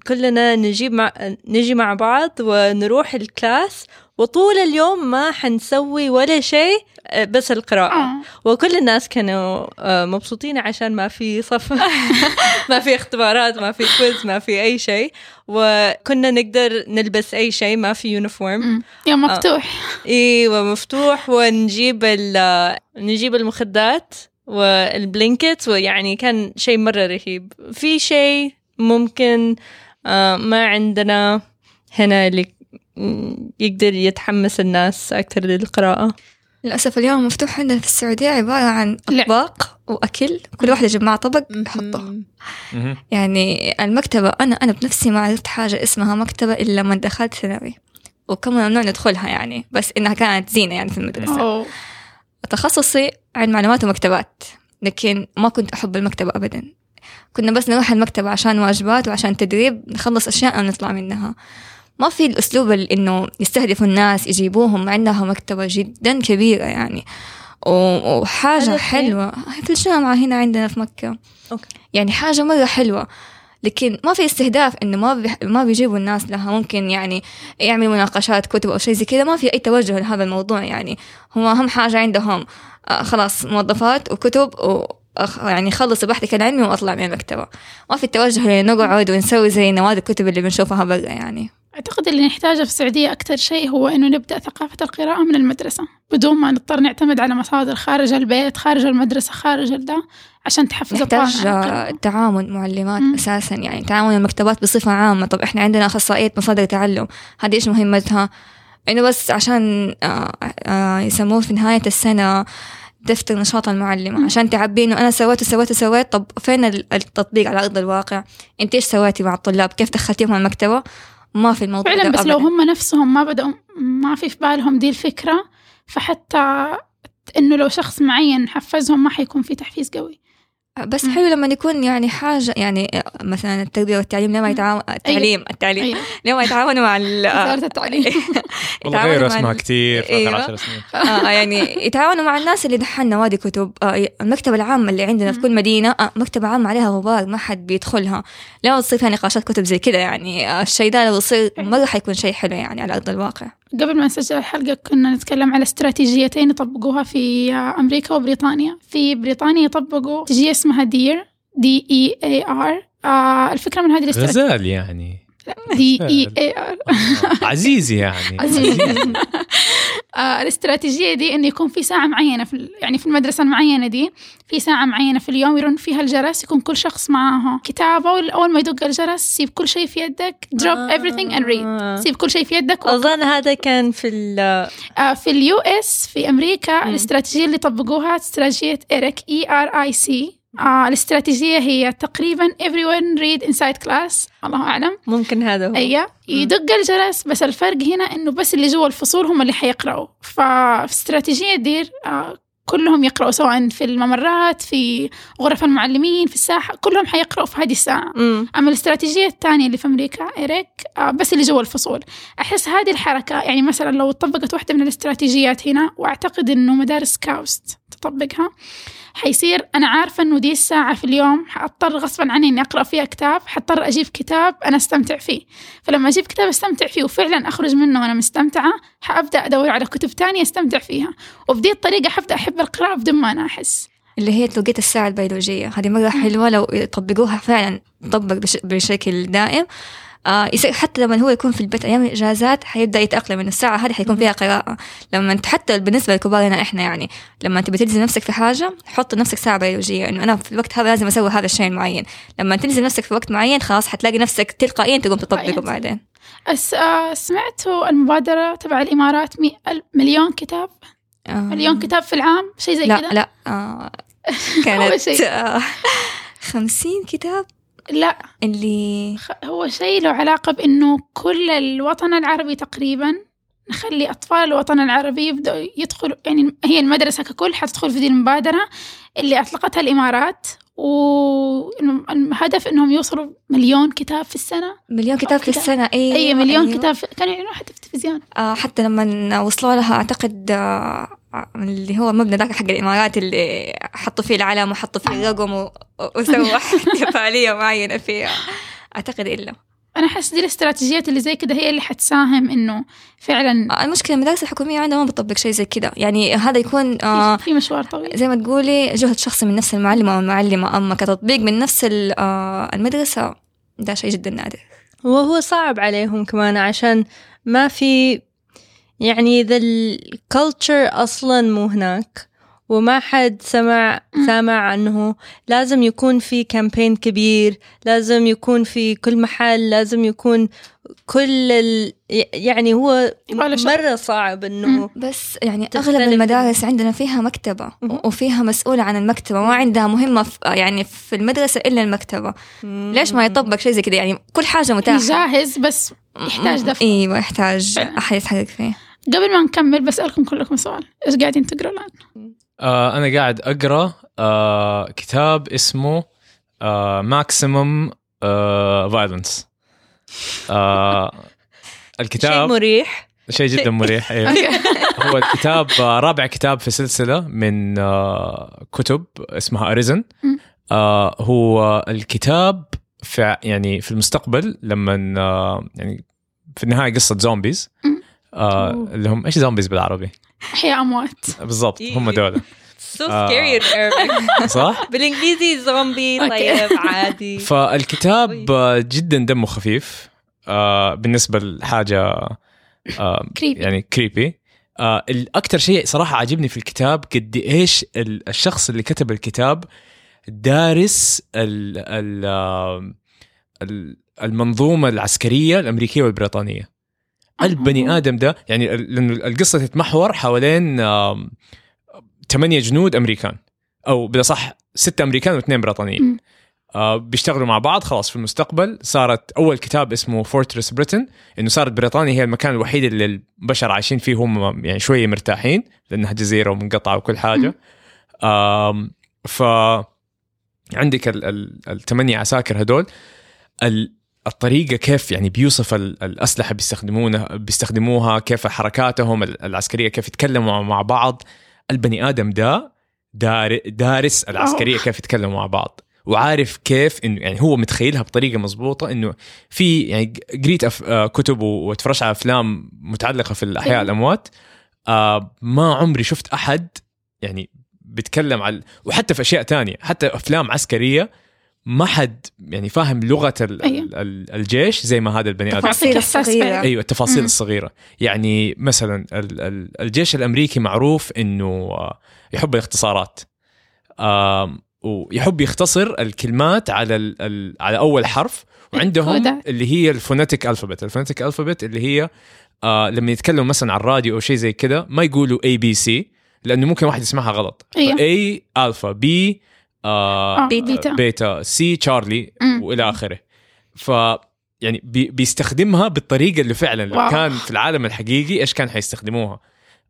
كلنا نجيب مع نجي مع بعض ونروح ال class وطول اليوم ما حنسوي ولا شيء بس القراءة. آه. وكل الناس كانوا آه، مبسوطين عشان ما في صف. ما في اختبارات ما في quiz ما في أي شيء. وكنا نقدر نلبس أي شيء ما في uniform أمم. يوم مفتوح. أيوه مفتوح ونجيب نجيب المخدات والبلينكت ويعني كان شيء مرة رهيب. في شيء ممكن آه، ما عندنا هنا اللي يقدر يتحمس الناس أكثر للقراءة؟ للأسف اليوم مفتوح عندنا في السعودية عبارة عن لا. أطباق وأكل. كل واحدة يجيب معها طبق يحطه. يعني المكتبة أنا أنا بنفسي ما عرفت حاجة اسمها مكتبة إلا لما دخلت ثانوي. وكان ممنوع ندخلها يعني بس إنها كانت زينة يعني في المدرسة. أوه. تخصصي علم معلومات ومكتبات لكن ما كنت أحب المكتبة أبدا. كنا بس نروح المكتبة عشان واجبات وعشان تدريب نخلص أشياء ونطلع منها. ما في الأسلوب اللي إنه يستهدفوا الناس يجيبوهم عندها مكتبة جدا كبيرة يعني. وحاجة؟ حلوة. في الجامعة هنا عندنا في مكة. أوكي. يعني حاجة مرة حلوة. لكن ما في استهداف إنه ما. ما بيجيبوا الناس لها. ممكن يعني يعملوا مناقشات كتب أو شيء زي كذا. ما في أي توجه لهذا الموضوع يعني. هم أهم حاجة عندهم. آه خلاص موظفات وكتب و يعني خلص بحثك العلمي وأطلع من المكتبة. ما في التوجه لنقعد ونسوي زي نوادي الكتب اللي بنشوفها برا يعني. أعتقد اللي نحتاجه في السعودية أكثر شيء هو إنه نبدأ ثقافة القراءة من المدرسة. بدون ما نضطر نعتمد على مصادر خارج البيت خارج المدرسة خارج الدا عشان تحفز نحتاج القراءة. آه، تعاون معلمات مم. أساسا يعني تعاون المكتبات بصفة عامة. طب إحنا عندنا أخصائية مصادر تعلم هذه إيش مهمتها؟ إنه بس عشان آه، آه، يسموه في نهاية السنة دفتر نشاط المعلمة. عشان تعبي إنه أنا سويت وسويت وسويت طب فين ال- التطبيق على أرض الواقع؟ أنت إيش سويتي مع الطلاب؟ كيف دخلتيهم المكتبة؟ ما في الموضوع فعلا بس لو. هم نفسهم ما بدأوا ما في في بالهم دي الفكرة فحتى إنه لو شخص معين حفزهم ما حيكون في تحفيز قوي بس. حلو لما يكون يعني حاجة يعني مثلا التربية والتعليم لما. يتعاون التعليم التعليم أيوة. لما يتعاونوا مع ال- وزارة التعليم والله مع اسمها كثير في أيوة. اخر 10 سنين آه يعني يتعاونوا مع الناس اللي دحين نوادي كتب آه المكتبة العامة اللي عندنا في. كل مدينة آه مكتبة عامة عليها غبار ما حد بيدخلها لما تصير فيها نقاشات كتب زي كده يعني آه الشيء ده لو يصير مرة حيكون شيء حلو يعني على أرض الواقع قبل ما نسجل الحلقة كنا نتكلم على استراتيجيتين يطبقوها في أمريكا وبريطانيا. في بريطانيا يطبقوا استراتيجية اسمها دير D E A R الفكرة من هذه الاستراتيجية. غزال يعني. D E A R. عزيزي يعني. عزيزي. آه الاستراتيجية دي إنه يكون في ساعة معينة في يعني في المدرسة المعينة دي في ساعة معينة في اليوم يرن فيها الجرس يكون كل شخص معاه كتابة وأول ما يدق الجرس سيب كل شيء في يدك drop everything and read. سيب كل شيء في يدك و... أظن هذا كان في ال آه في ال US في أمريكا مم. الاستراتيجية اللي طبقوها استراتيجية ERIC E R I C الاستراتيجية هي تقريبا everyone read inside class. الله أعلم. ممكن هذا هو. أيوه. يدق الجرس بس الفرق هنا إنه بس اللي جوا الفصول هم اللي حيقرأوا. ففي استراتيجية DEAR آه، كلهم يقرأوا سواء في الممرات في غرف المعلمين في الساحة كلهم حيقرأوا في هذه الساعة. مم. أما الاستراتيجية الثانية اللي في أمريكا إيريك آه، بس اللي جوا الفصول. أحس هذه الحركة يعني مثلا لو طبقت واحدة من الاستراتيجيات هنا وأعتقد إنه مدارس كاوست. تطبقها حيصير أنا عارفة إنه دي الساعة في اليوم حأضطر غصبا عني إني أقرأ فيها كتاب حضطر أجيب كتاب أنا أستمتع فيه. فلما أجيب كتاب أستمتع فيه وفعلا أخرج منه وأنا مستمتعة حأبدأ أدور على كتب تانية أستمتع فيها. وبدي الطريقة حبدأ أحب القراءة بدون ما أنا أحس. اللي هي توقيت الساعة البيولوجية. هذه مرة حلوة لو يطبقوها فعلا تطبق بش بشكل دائم. آه حتى لما هو يكون في البيت أيام الإجازات حيبدأ يتأقلم إنه الساعة هذه حيكون فيها قراءة. لما أنت حتى بالنسبة لكبارنا إحنا يعني لما تبي تلزم نفسك في حاجة حط لنفسك ساعة بيولوجية إنه أنا في الوقت هذا لازم أسوي هذا الشيء المعين. لما تلزم نفسك في وقت معين خلاص حتلاقي نفسك تلقائيا تقوم تطبقه. بعدين. أس آه سمعتوا المبادرة تبع الإمارات؟ مي مليون كتاب؟ آه. مليون كتاب في العام؟ شيء زي لا كذا؟ لا آه كانت. آه خمسين كتاب. لا اللي هو شيء له علاقة بإنه كل الوطن العربي تقريبا نخلي أطفال الوطن العربي يبدأوا يدخلوا يعني هي المدرسة ككل حتدخل في دي المبادرة اللي أطلقتها الإمارات والهدف إنهم يوصلوا مليون كتاب في السنة مليون كتاب في كتاب. السنة أيوة أي مليون أيوة. كتاب كانوا يعلنوها حتى في التلفزيون آه حتى لما وصلوا لها أعتقد آه اللي هو المبنى ذاك حق الإمارات اللي حطوا فيه العلم وحطوا فيه الرقم وسووا احتفالية معينة فيها. أعتقد إلا. أنا أحس دي الاستراتيجيات اللي زي كده هي اللي حتساهم إنه فعلا آه المشكلة المدارس الحكومية عندها ما بتطبق شيء زي كده. يعني هذا يكون آه في مشوار طويل. زي ما تقولي جهد شخصي من نفس المعلم أو المعلمة أما كتطبيق من نفس آه المدرسة ده شيء جدا نادر. وهو صعب عليهم كمان عشان ما في يعني ذا ال culture أصلا مو هناك وما حد سمع. سامع أنه لازم يكون في campaign كبير لازم يكون في كل محل لازم يكون كل ال... يعني هو. مرة صعب أنه بس يعني أغلب المدارس عندنا فيها مكتبة. وفيها مسؤولة عن المكتبة ما عندها مهمة في يعني في المدرسة إلا المكتبة ليش ما يطبق شيء زي كده يعني كل حاجة متاحة جاهز بس يحتاج دفع. إيوه يحتاج. أحد يتحرك فيه قبل ما نكمل بسألكم كلكم سؤال. إيش قاعدين تقروا الآن؟ آه أنا قاعد أقرأ آه كتاب اسمه آه Maximum آه violence آه شيء الكتاب مريح. شيء جدا مريح أيوه هو الكتاب آه، رابع كتاب في سلسلة من آه، كتب اسمها اريزن. آه، هو الكتاب في يعني في المستقبل لما آه، يعني في النهاية قصة zombies. آه. اللي هم إيش zombies بالعربي؟ احياء أموات بالضبط هم إيه. دول so آه. scary in Arabic صح؟ بالإنجليزي زومبي. طيب عادي فالكتاب آه، جدا دمه خفيف آه بالنسبة لحاجه آه كريبي يعني كريبي آه الاكثر شيء صراحة عاجبني في الكتاب قد إيش ال- الشخص اللي كتب الكتاب دارس ال ال آه، ال- المنظومة العسكرية الأمريكية والبريطانية البني آدم ده يعني لأنه القصة تتمحور حوالين ثمانيه جنود أمريكان أو بالاصح ستة أمريكان واثنين بريطانيين. آه بيشتغلوا مع بعض خلاص في المستقبل. صارت أول كتاب اسمه Fortress Britain إنه صارت بريطانيا هي المكان الوحيد اللي البشر عايشين فيه هم يعني شوية مرتاحين لأنها جزيرة ومنقطعة وكل حاجة. ف عندك ال- ال- الثمانيه عساكر هدول. ال- الطريقة كيف يعني بيوصف ال- الأسلحة بيستخدمونها بيستخدموها كيف حركاتهم ال- العسكرية كيف يتكلموا مع بعض البني آدم ده دار دارس العسكرية كيف يتكلموا مع بعض وعارف كيف إنه يعني هو متخيلها بطريقة مضبوطة إنه في يعني قريت. آه، كتب واتفرجت على أفلام متعلقة في الأحياء أيوة. الأموات آه ما عمري شفت أحد يعني بيتكلم على وحتى في أشياء تانية حتى أفلام عسكرية ما حد يعني فاهم لغة ال... أيوة. ال... ال- الجيش زي ما هذا البني آدم تفاصيل يعطيك إحساس الصغيرة فعلا. أيوه التفاصيل مم. الصغيرة يعني مثلا ال- ال- الجيش الأمريكي معروف إنه آه، يحب الاختصارات ويحب يختصر الكلمات على ال ال على أول حرف وعندهم. اللي هي ال phonetic alphabet ال phonetic alphabet اللي هي آه لما يتكلموا مثلا على الراديو أو شيء زي كده ما يقولوا A B C لأنه ممكن واحد يسمعها غلط أيوة. A alpha B آه آه، beta. beta C Charlie. وإلى آخره. ف يعني بي بيستخدمها بالطريقة اللي فعلا لو واو. كان في العالم الحقيقي إيش كان حيستخدموها.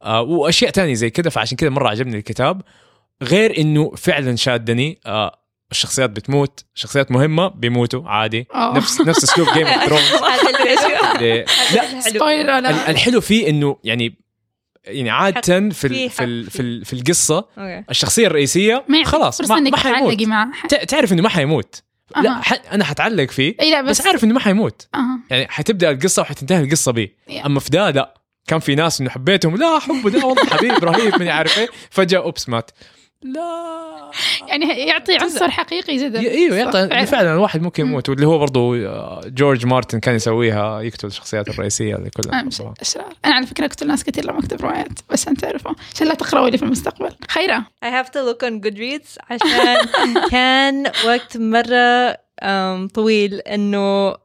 آه وأشياء تانية زي كده فعشان كده مرة عجبني الكتاب. غير إنه فعلا شادني آه الشخصيات بتموت شخصيات مهمة بيموتوا عادي. أوه. نفس نفس أسلوب Game of Thrones لا الحلو فيه إنه يعني يعني عادة في في ال في ال في, ال في القصة أوكي. الشخصية الرئيسية خلاص ما, ما حيموت. تعلقي مع تعرف إنه ما حيموت. لا أها. ح... أنا حتعلق فيه اي لا بس, بس, عارف إنه ما حيموت. أها. يعني حتبدأ القصة وحتنتهي القصة بيه. Yeah. أما في ده لا كان في ناس إنه حبيتهم لا حبه ده والله حبيب رهيب من عارف إيه. فجأة أوبس مات. لا. يعني يعطي عنصر حقيقي جدا. إيوه يعطي فعلا. الواحد ممكن يموت واللي هو برضو آه، جورج مارتن كان يسويها يقتل الشخصيات الرئيسية اللي كلها. أشرار. أنا على فكرة أقتل ناس كثير لما أكتب روايات بس أنت تعرفوا عشان لا تقرأوا لي في المستقبل. خيرة. I have to look on Goodreads عشان كان وقت مرة um, طويل إنه أ-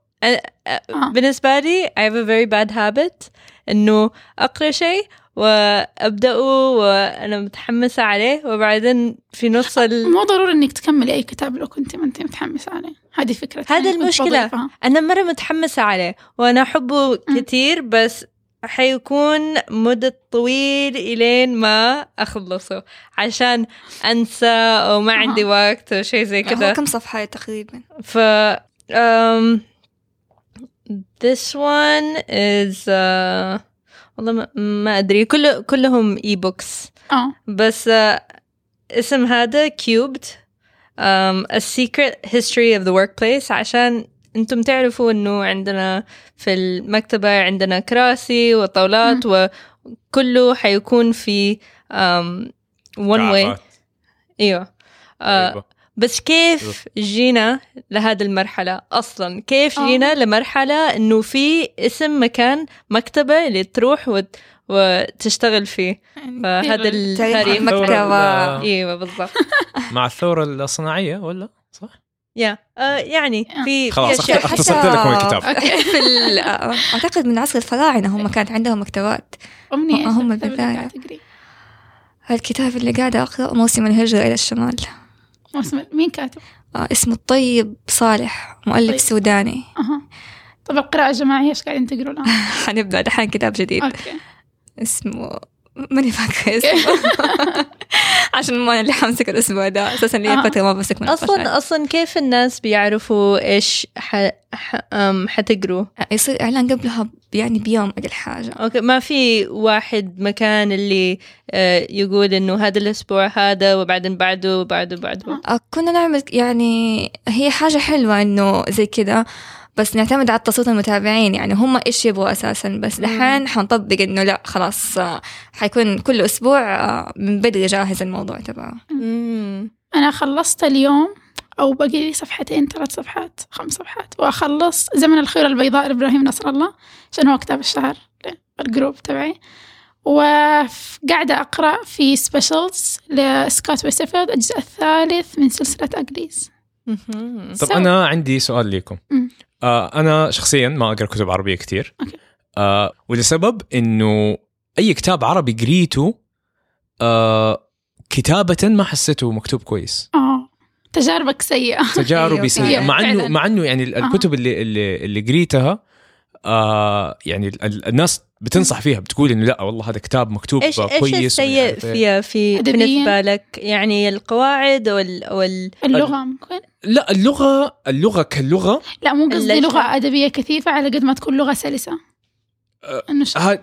أ- بالنسبة لي I have a very bad habit إنه أقرأ شيء وأبدأه وأنا متحمسة عليه وبعدين في نص ال... مو ضروري إنك تكملي أي كتاب لو كنت ما انت متحمسة عليه. هذه فكرة هذا. بضيفها. أنا مرة متحمسة عليه وأنا أحبه كثير بس حيكون مدة طويل إلين ما أخلصه عشان أنسى أو ما عندي وقت أو شيء زي هو كذا كم صفحة تقريبا؟ ف um, this one is uh, والله ما, ما أدري. كل كلهم اي بوكس آه. بس uh, اسم هذا um, a secret history of the workplace. عشان أنتم تعرفوا إنه عندنا في المكتبة عندنا كراسي وطاولات وكله حيكون في um, one way. أيوه. آه أيوة. بس كيف جينا لهذه المرحلة أصلا؟ كيف آه. جينا لمرحلة إنه في اسم مكان مكتبة اللي تروح وت... وتشتغل فيه. فهذا ال- تاريخ التاريخ المكتبة. إيوه بالضبط. مع الثورة الصناعية ولا؟ صح؟ يا آه يعني في خلاص أختصرت لكم الكتاب. في أعتقد من عصر الفراعنة هم كانت عندهم مكتبات. أمنية هم تقري؟ الكتاب اللي قاعدة اقرأ موسم الهجرة إلى الشمال. مين كاتب؟ آه، اسمه الطيب صالح مؤلف طيب. سوداني أها طب القراءة الجماعية إيش قاعدين تقروا الآن؟ حنبدأ دحين كتاب جديد أوكي اسمه ماني فاكرة اسمه. عشان ما اللي حمسك الأسبوع ده. أساسا لي. فتره ما بمسك مناقشات أصلا أصلا كيف الناس بيعرفوا إيش ح... ح... أم حتقروا؟ يصير إعلان قبلها يعني بيوم أقل حاجة أوكي ما في واحد مكان اللي آه، يقول إنه هذا الأسبوع هذا وبعدين بعده وبعده وبعده. آه، كنا نعمل يعني هي حاجة حلوة إنه زي كذا بس نعتمد على تصويت المتابعين يعني هم إيش يبغوا أساسا. بس دحين حنطبق إنه لا خلاص آه، حيكون كل أسبوع آه، من بدري جاهز الموضوع تبعه. أنا خلصت اليوم أو باقي لي صفحتين ثلاث صفحات خمس صفحات. وأخلص زمن الخير البيضاء لإبراهيم نصر الله عشان هو كتاب الشهر؟ ال group تبعي. وقاعدة أقرأ في Specials ل Scott Westerfeld الجزء الثالث من سلسلة Uglies. طب So- أنا عندي سؤال ليكم. مم. آه أنا شخصيا ما أقرأ كتب عربية كتير أوكي. آه ولسبب إنه أي كتاب عربي قريته آه كتابة ما حسيته مكتوب كويس آه تجاربك سيئة تجاربي أيوة، سيئة مع انه. مع إنه يعني ال-. الكتب اللي اللي اللي قريتها آه يعني ال- ال- الناس بتنصح فيها بتقول إنه لا والله هذا كتاب مكتوب إيش إيش كويس السيء ومعرف إيه. في أدبياً؟ بالنسبة لك يعني القواعد وال, وال... اللغة ممكن لا اللغة اللغة كاللغه لا مو قصدي. لغة أدبية كثيفة على قد ما تكون لغة سلسة أه، إنه ش- ه-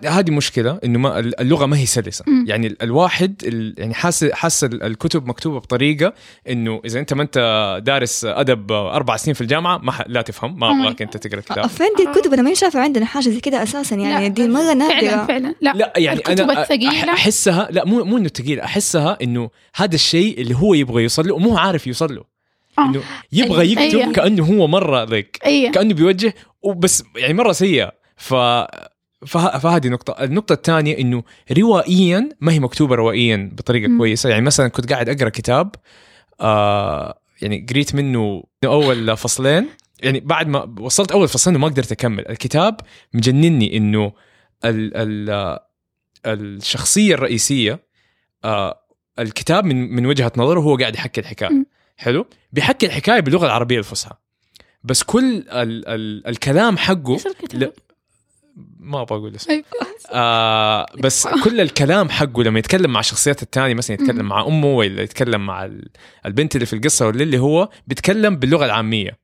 هذه مشكلة إنه ما اللغة ما هي سلسة مم. يعني ال- الواحد ال- يعني حاسس حاسس ال- الكتب مكتوبة بطريقة إنه إذا أنت ما أنت دارس أدب أربع سنين في الجامعة ما ح- لا تفهم ما ابغاك. انت تقرأ آه، كتاب فين دي الكتب أنا ما شايفه عندنا حاجة زي كذا أساسا يعني لا، دي مرة فعلا نادرة فعلا لا, لا يعني الكتب أنا. أح- أحسها لا مو مو إنه ثقيل أحسها إنه هذا الشيء اللي هو يبغى يوصل له ومو عارف يوصل له آه. إنه يبغى. يكتب كأنه هو مرة ذيك أيه كأنه بيوجه وبس يعني مرة سيئة ف. فهذه نقطة، النقطة الثانية إنه روائيا ما هي مكتوبة روائيا بطريقة مم. كويسة، يعني مثلا كنت قاعد أقرأ كتاب آه يعني قريت منه أول فصلين يعني بعد ما وصلت أول فصلين وما قدرت أكمل، الكتاب مجنني إنه ال... ال... الشخصية الرئيسية آه الكتاب من من وجهة نظره هو قاعد يحكي الحكاية، مم. حلو؟ بيحكي الحكاية باللغة العربية الفصحى بس كل ال... ال... الكلام حقه إيش الكتاب؟ لا ما أبغى أقول اسمه أيوة. آه بس كل الكلام حقه لما يتكلم مع الشخصيات الثانية مثلا يتكلم مم. مع أمه ولا يتكلم مع ال- البنت اللي في القصة ولا اللي هو بيتكلم باللغة العامية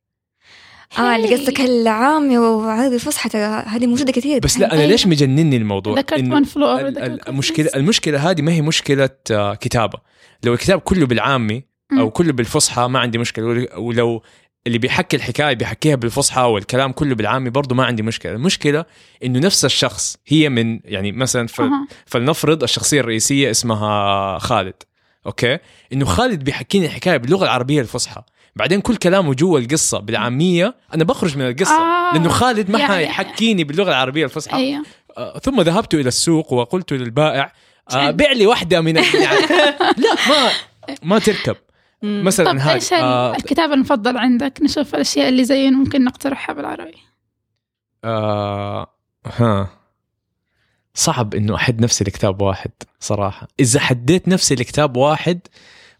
آه اللي قصدك العامي وعربي فصحى هذه موجودة كثير بس لا أنا أيوة. ليش مجنني الموضوع ذكرت Caucasus. المشكلة المشكلة هذه ما هي مشكلة آه، كتابة لو الكتاب كله بالعامي أو. كله بالفصحى ما عندي مشكلة ول- ولو اللي بيحكي الحكاية بيحكيها بالفصحى والكلام كله بالعامي برضه ما عندي مشكلة المشكلة إنه نفس الشخص هي من يعني مثلا ف... أها. فلنفرض الشخصية الرئيسية اسمها خالد أوكي إنه خالد بيحكيني الحكاية باللغة العربية الفصحى بعدين كل كلامه جوا القصة بالعامية أنا بخرج من القصة آه. لأنه خالد ما يعني- حيحكيني باللغة العربية الفصحى أيوه آه، ثم ذهبت إلى السوق وقلت للبائع آه، بيع لي واحدة من يعني لا ما ما تركب. مثلا طب هذه إيش آه الكتاب المفضل عندك نشوف الأشياء اللي زي ممكن نقترحها بالعربي آه ها صعب إنه أحد نفسي لكتاب واحد صراحة إذا حديت نفسي لكتاب واحد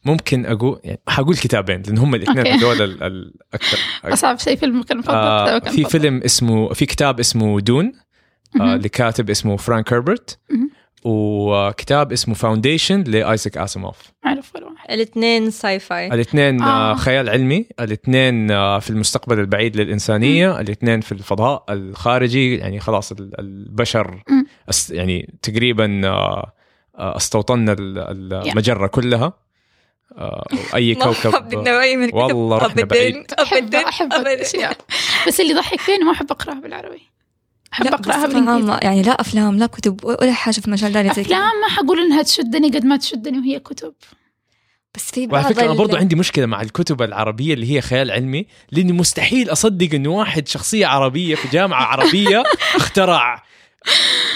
ممكن أقول يعني حقول كتابين لأن هم الاثنين. هذول ال- الاكثر أصعب شيء فيلمك المفضل آه كتابك في. فيلم اسمه في كتاب اسمه دون آه. لكاتب اسمه Frank Herbert. وكتاب اسمه Foundation ل Isaac Asimov معروف ولا واحد الاثنين sci-fi الاثنين آه. آه. خيال علمي الاثنين آه في المستقبل البعيد للإنسانية الاثنين في الفضاء الخارجي يعني خلاص ال- البشر. أس يعني تقريبا آه استوطنا ال- المجرة كلها أي ما كوكب والله رحنا بعيد. أبداً أحب أبداً أحب أبداً. الأشياء بس اللي يضحك فيني ما أحب أقرأها بالعربي أحب لا أقرأها بالانجليزي ما- يعني لا أفلام لا كتب ولا حاجة في زي كذا أفلام ما حقول إنها تشدني قد ما تشدني وهي كتب. بس في وعلى بعض فكرة أنا ال- برضو عندي مشكلة مع الكتب العربية اللي هي خيال علمي لأني مستحيل أصدق إنه واحد شخصية عربية في جامعة عربية اخترع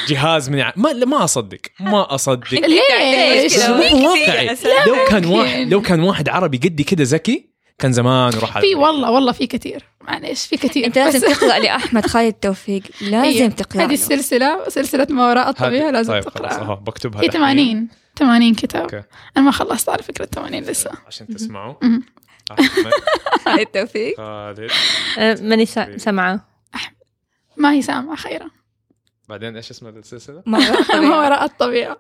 جهاز من ع- ما ما أصدق ما أصدق. ليش؟ واقعي. لو كان. واحد لو كان واحد عربي قدي كده ذكي كان زمان راح في والله والله في كثير. معليش في كثير. انت لازم تقرأ لأحمد خالد توفيق. لازم. تقرأ هذه له. السلسلة سلسلة ما وراء الطبيعة لازم طيب اهو بكتبها هي دحين. 80 80 كتاب. أوكي. أنا ما خلصت على فكرة 80 لسه. عشان تسمعوا. أحمد خالد توفيق. خالد آه، ماني سا- سامعه ما هي سامعة خيرا بعدين إيش اسم السلسلة؟ ما. وراء الطبيعة.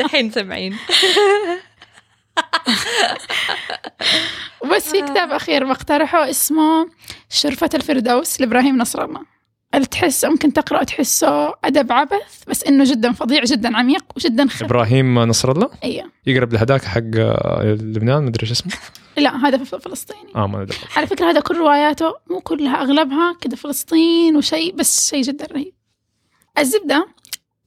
دحين سمعين وبس في كتاب أخير بقترحه اسمه شرفة الفردوس لإبراهيم نصر الله اللي تحس ممكن تقرأ تحسه أدب عبث بس إنه جدا فظيع جدا عميق وجدا خفيف إبراهيم نصر الله أيوه يقرب لهداك حق لبنان مدري إيش اسمه. لا هذا فلسطيني. آه ما على فكرة هذا كل رواياته مو كلها أغلبها كده فلسطين وشيء بس شيء جدا رهيب. الزبدة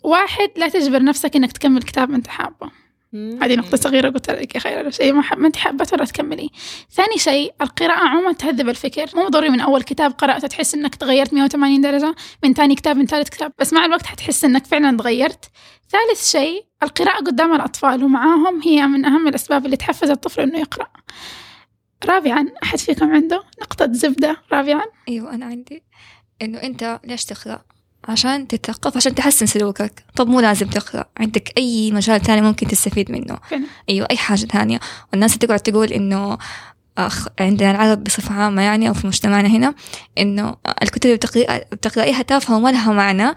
واحد لا تجبر نفسك إنك تكمل كتاب أنت حابه هذه نقطة صغيرة قلت لك يا خير. شيء ما حب- ما أنت حابته ولا تكملي. ثاني شيء القراءة عموما تهذب الفكر، مو ضروري من أول كتاب قرأته تحس إنك تغيرت 180 درجة، من ثاني كتاب من ثالث كتاب، بس مع الوقت حتحس إنك فعلا تغيرت. ثالث شيء القراءة قدام الأطفال ومعاهم هي من أهم الأسباب اللي تحفز الطفل إنه يقرأ. رابعا أحد فيكم عنده نقطة زبدة؟ رابعا. أيوه أنا عندي. إنه أنت ليش تقرأ؟ عشان تتثقف عشان تحسن سلوكك. طب مو لازم تقرأ. عندك أي مجال تاني ممكن تستفيد منه. أيوه أي حاجة تانية. والناس تقعد تقول إنه أخ عندنا العرب بصفة عامة يعني أو في مجتمعنا هنا إنه الكتب اللي بتقرأ بتقرأيها تافهة وما لها معنى.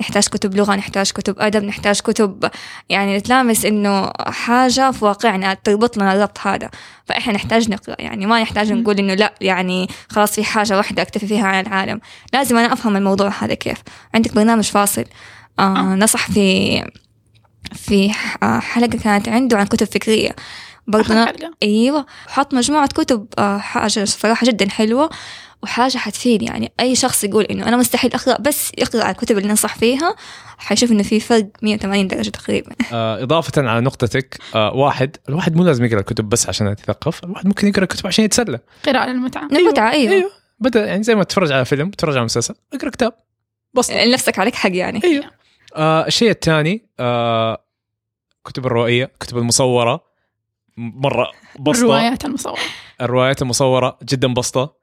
نحتاج كتب لغة نحتاج كتب أدب نحتاج كتب يعني نتلامس إنه حاجة في واقعنا تربط لنا الربط هذا. فإحنا نحتاج نقرأ يعني ما نحتاج نقول إنه لا يعني خلاص في حاجة واحدة أكتفي فيها عن العالم. لازم أنا أفهم الموضوع هذا كيف. عندك برنامج فاصل. آه نصح في في حلقة كانت عنده عن كتب فكرية. برضه أيوه. حط مجموعة كتب آه، حاجة صراحة جدا حلوة. وحاجة حتفيد. يعني أي شخص يقول إنه أنا مستحيل أقرأ بس يقرأ الكتب اللي ننصح فيها حيشوف إنه في فرق 180 درجة تقريبا. آه إضافة على نقطتك آه واحد الواحد مو لازم يقرأ الكتب بس عشان يتثقف الواحد ممكن يقرأ الكتب عشان يتسلى. قراءة للمتعة. المتعه أيوه, أيوه. بدأ يعني زي ما تتفرج على فيلم تتفرج على مسلسل اقرأ كتاب. بس لنفسك عليك حق يعني. أيوه. آه الشيء الثاني آه كتب الروائيه كتب المصورة مرة بسطة. الروايات المصورة. الروايات المصورة جدا بسطة.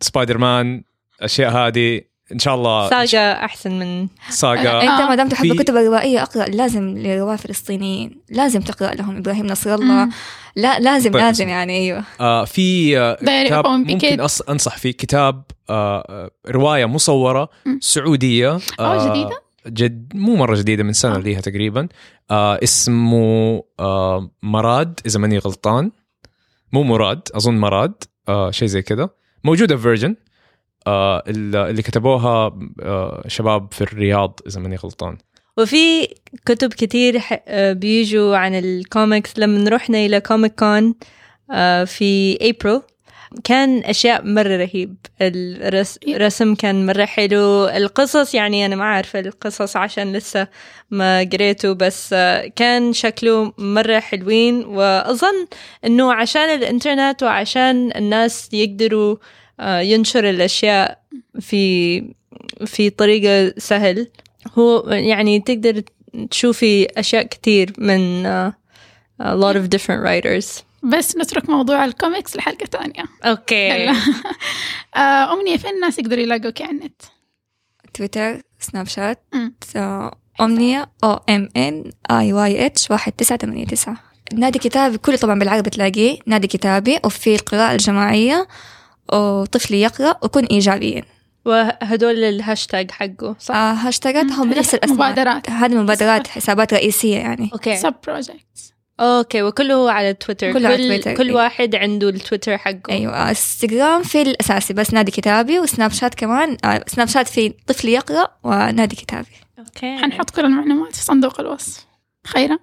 سبايدر مان الاشياء هذه إن شاء الله ساجا أحسن من ساغا أنت آه، ما دام تحب في- الكتب الروائية اقرأ لازم لرواه الفلسطينيين لازم تقرأ لهم إبراهيم نصر الله. لا لازم طيب. لازم يعني أيوه آه في آه كتاب ممكن. أص... أنصح فيه كتاب آه آه، رواية مصورة مم. سعودية أوه، جديدة؟ جد مو مرة جديدة من سنة آه. ليها تقريبا آه اسمه آه مراد إذا ماني غلطان مو مراد أظن مراد آه شيء زي كذا موجودة في Virgin آه اللي كتبوها آه شباب في الرياض إذا ماني غلطان. وفي كتب كتير آه، بيجوا عن الكوميكس لما رحنا إلى Comic Con في أبريل كان أشياء مرة رهيب. الرسم كان مرة حلو. القصص يعني أنا ما أعرف القصص عشان لسه ما قريته بس آه، كان شكله مرة حلوين. وأظن أنه عشان الإنترنت وعشان الناس يقدروا آه، ينشر الأشياء في في طريقة سهل هو يعني تقدر تشوفي أشياء كتير من uh, a lot of different writers. بس نترك موضوع الكوميكس لحلقة ثانية أوكي. يلا. آه، أمنية فين الناس يقدروا يلاقوك على النت؟ تويتر سناب شات. أمنية O M N I Y H واحد تسعة ثمانية تسعة. نادي كتابي كله طبعا بالعربي تلاقيه نادي كتابي وفي القراءة الجماعية وطفلي يقرأ وكن إيجابيا وهدول الهاشتاج حقه صح؟ آه هاشتاجاتهم بنفس الأسماء. مبادرات. هذه مبادرات حسابات رئيسية يعني. أوكي. sub projects أوكي وكله على تويتر كله على كل تويتر، كل إيه. واحد عنده التويتر حقه. أيوة انستغرام في الأساسي بس نادي كتابي وسناب شات كمان آه سناب شات في طفلي يقرأ ونادي كتابي. أوكي. حنحط كل المعلومات في صندوق الوصف. خيرا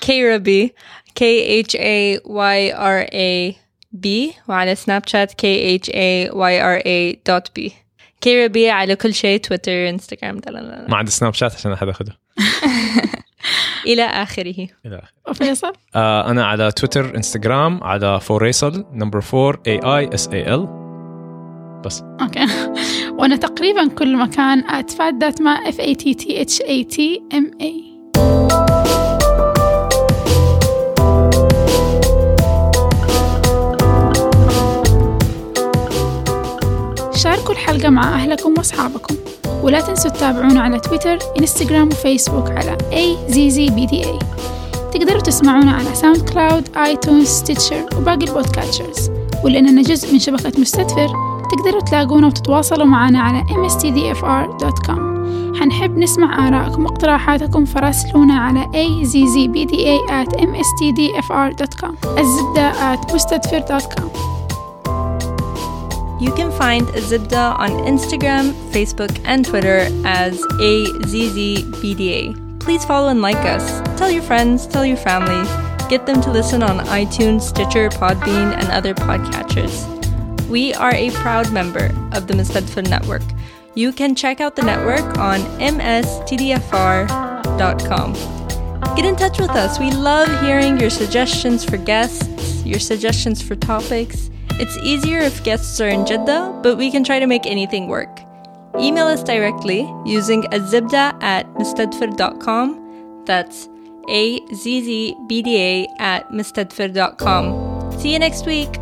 كيرابي K H A Y R A B وعلى سناب شات K H A Y R A dot B. كيرابي على كل شيء تويتر انستغرام لا لا لا ما عندي سناب شات عشان احد اخذه إلى آخره. إلى آخره. وفيصل آه أنا على تويتر إنستغرام على فوريسل نمبر 4 اي اي اس اي ال بس. أوكي. وأنا تقريبا كل مكان at fatthatma F A T T H A T M A شاركوا الحلقة مع أهلكم وأصحابكم. ولا تنسوا تتابعونا على تويتر إنستغرام وفيسبوك على AZZBDA تقدروا تسمعونا على SoundCloud iTunes Stitcher وباقي ال podcatchers ولأننا جزء من شبكة مستدفر تقدروا تلاقونا وتتواصلوا معنا على mstdfr.com حنحب نسمع آرائكم واقتراحاتكم فراسلونا على azzbda at mstdfr.com الزبدة at You can find Azibda on Instagram, Facebook, and Twitter as AZZBDA. Please follow and like us. Tell your friends, tell your family. Get them to listen on iTunes, Stitcher, Podbean, and other podcatchers. We are a proud member of the Mustadfil Network. You can check out the network on mstdfr.com. Get in touch with us. We love hearing your suggestions for guests, your suggestions for topics. It's easier if guests are in Jeddah, but we can try to make anything work. Email us directly using azibda at mustadfir.com. That's A Z Z B D A at mustadfir.com. See you next week.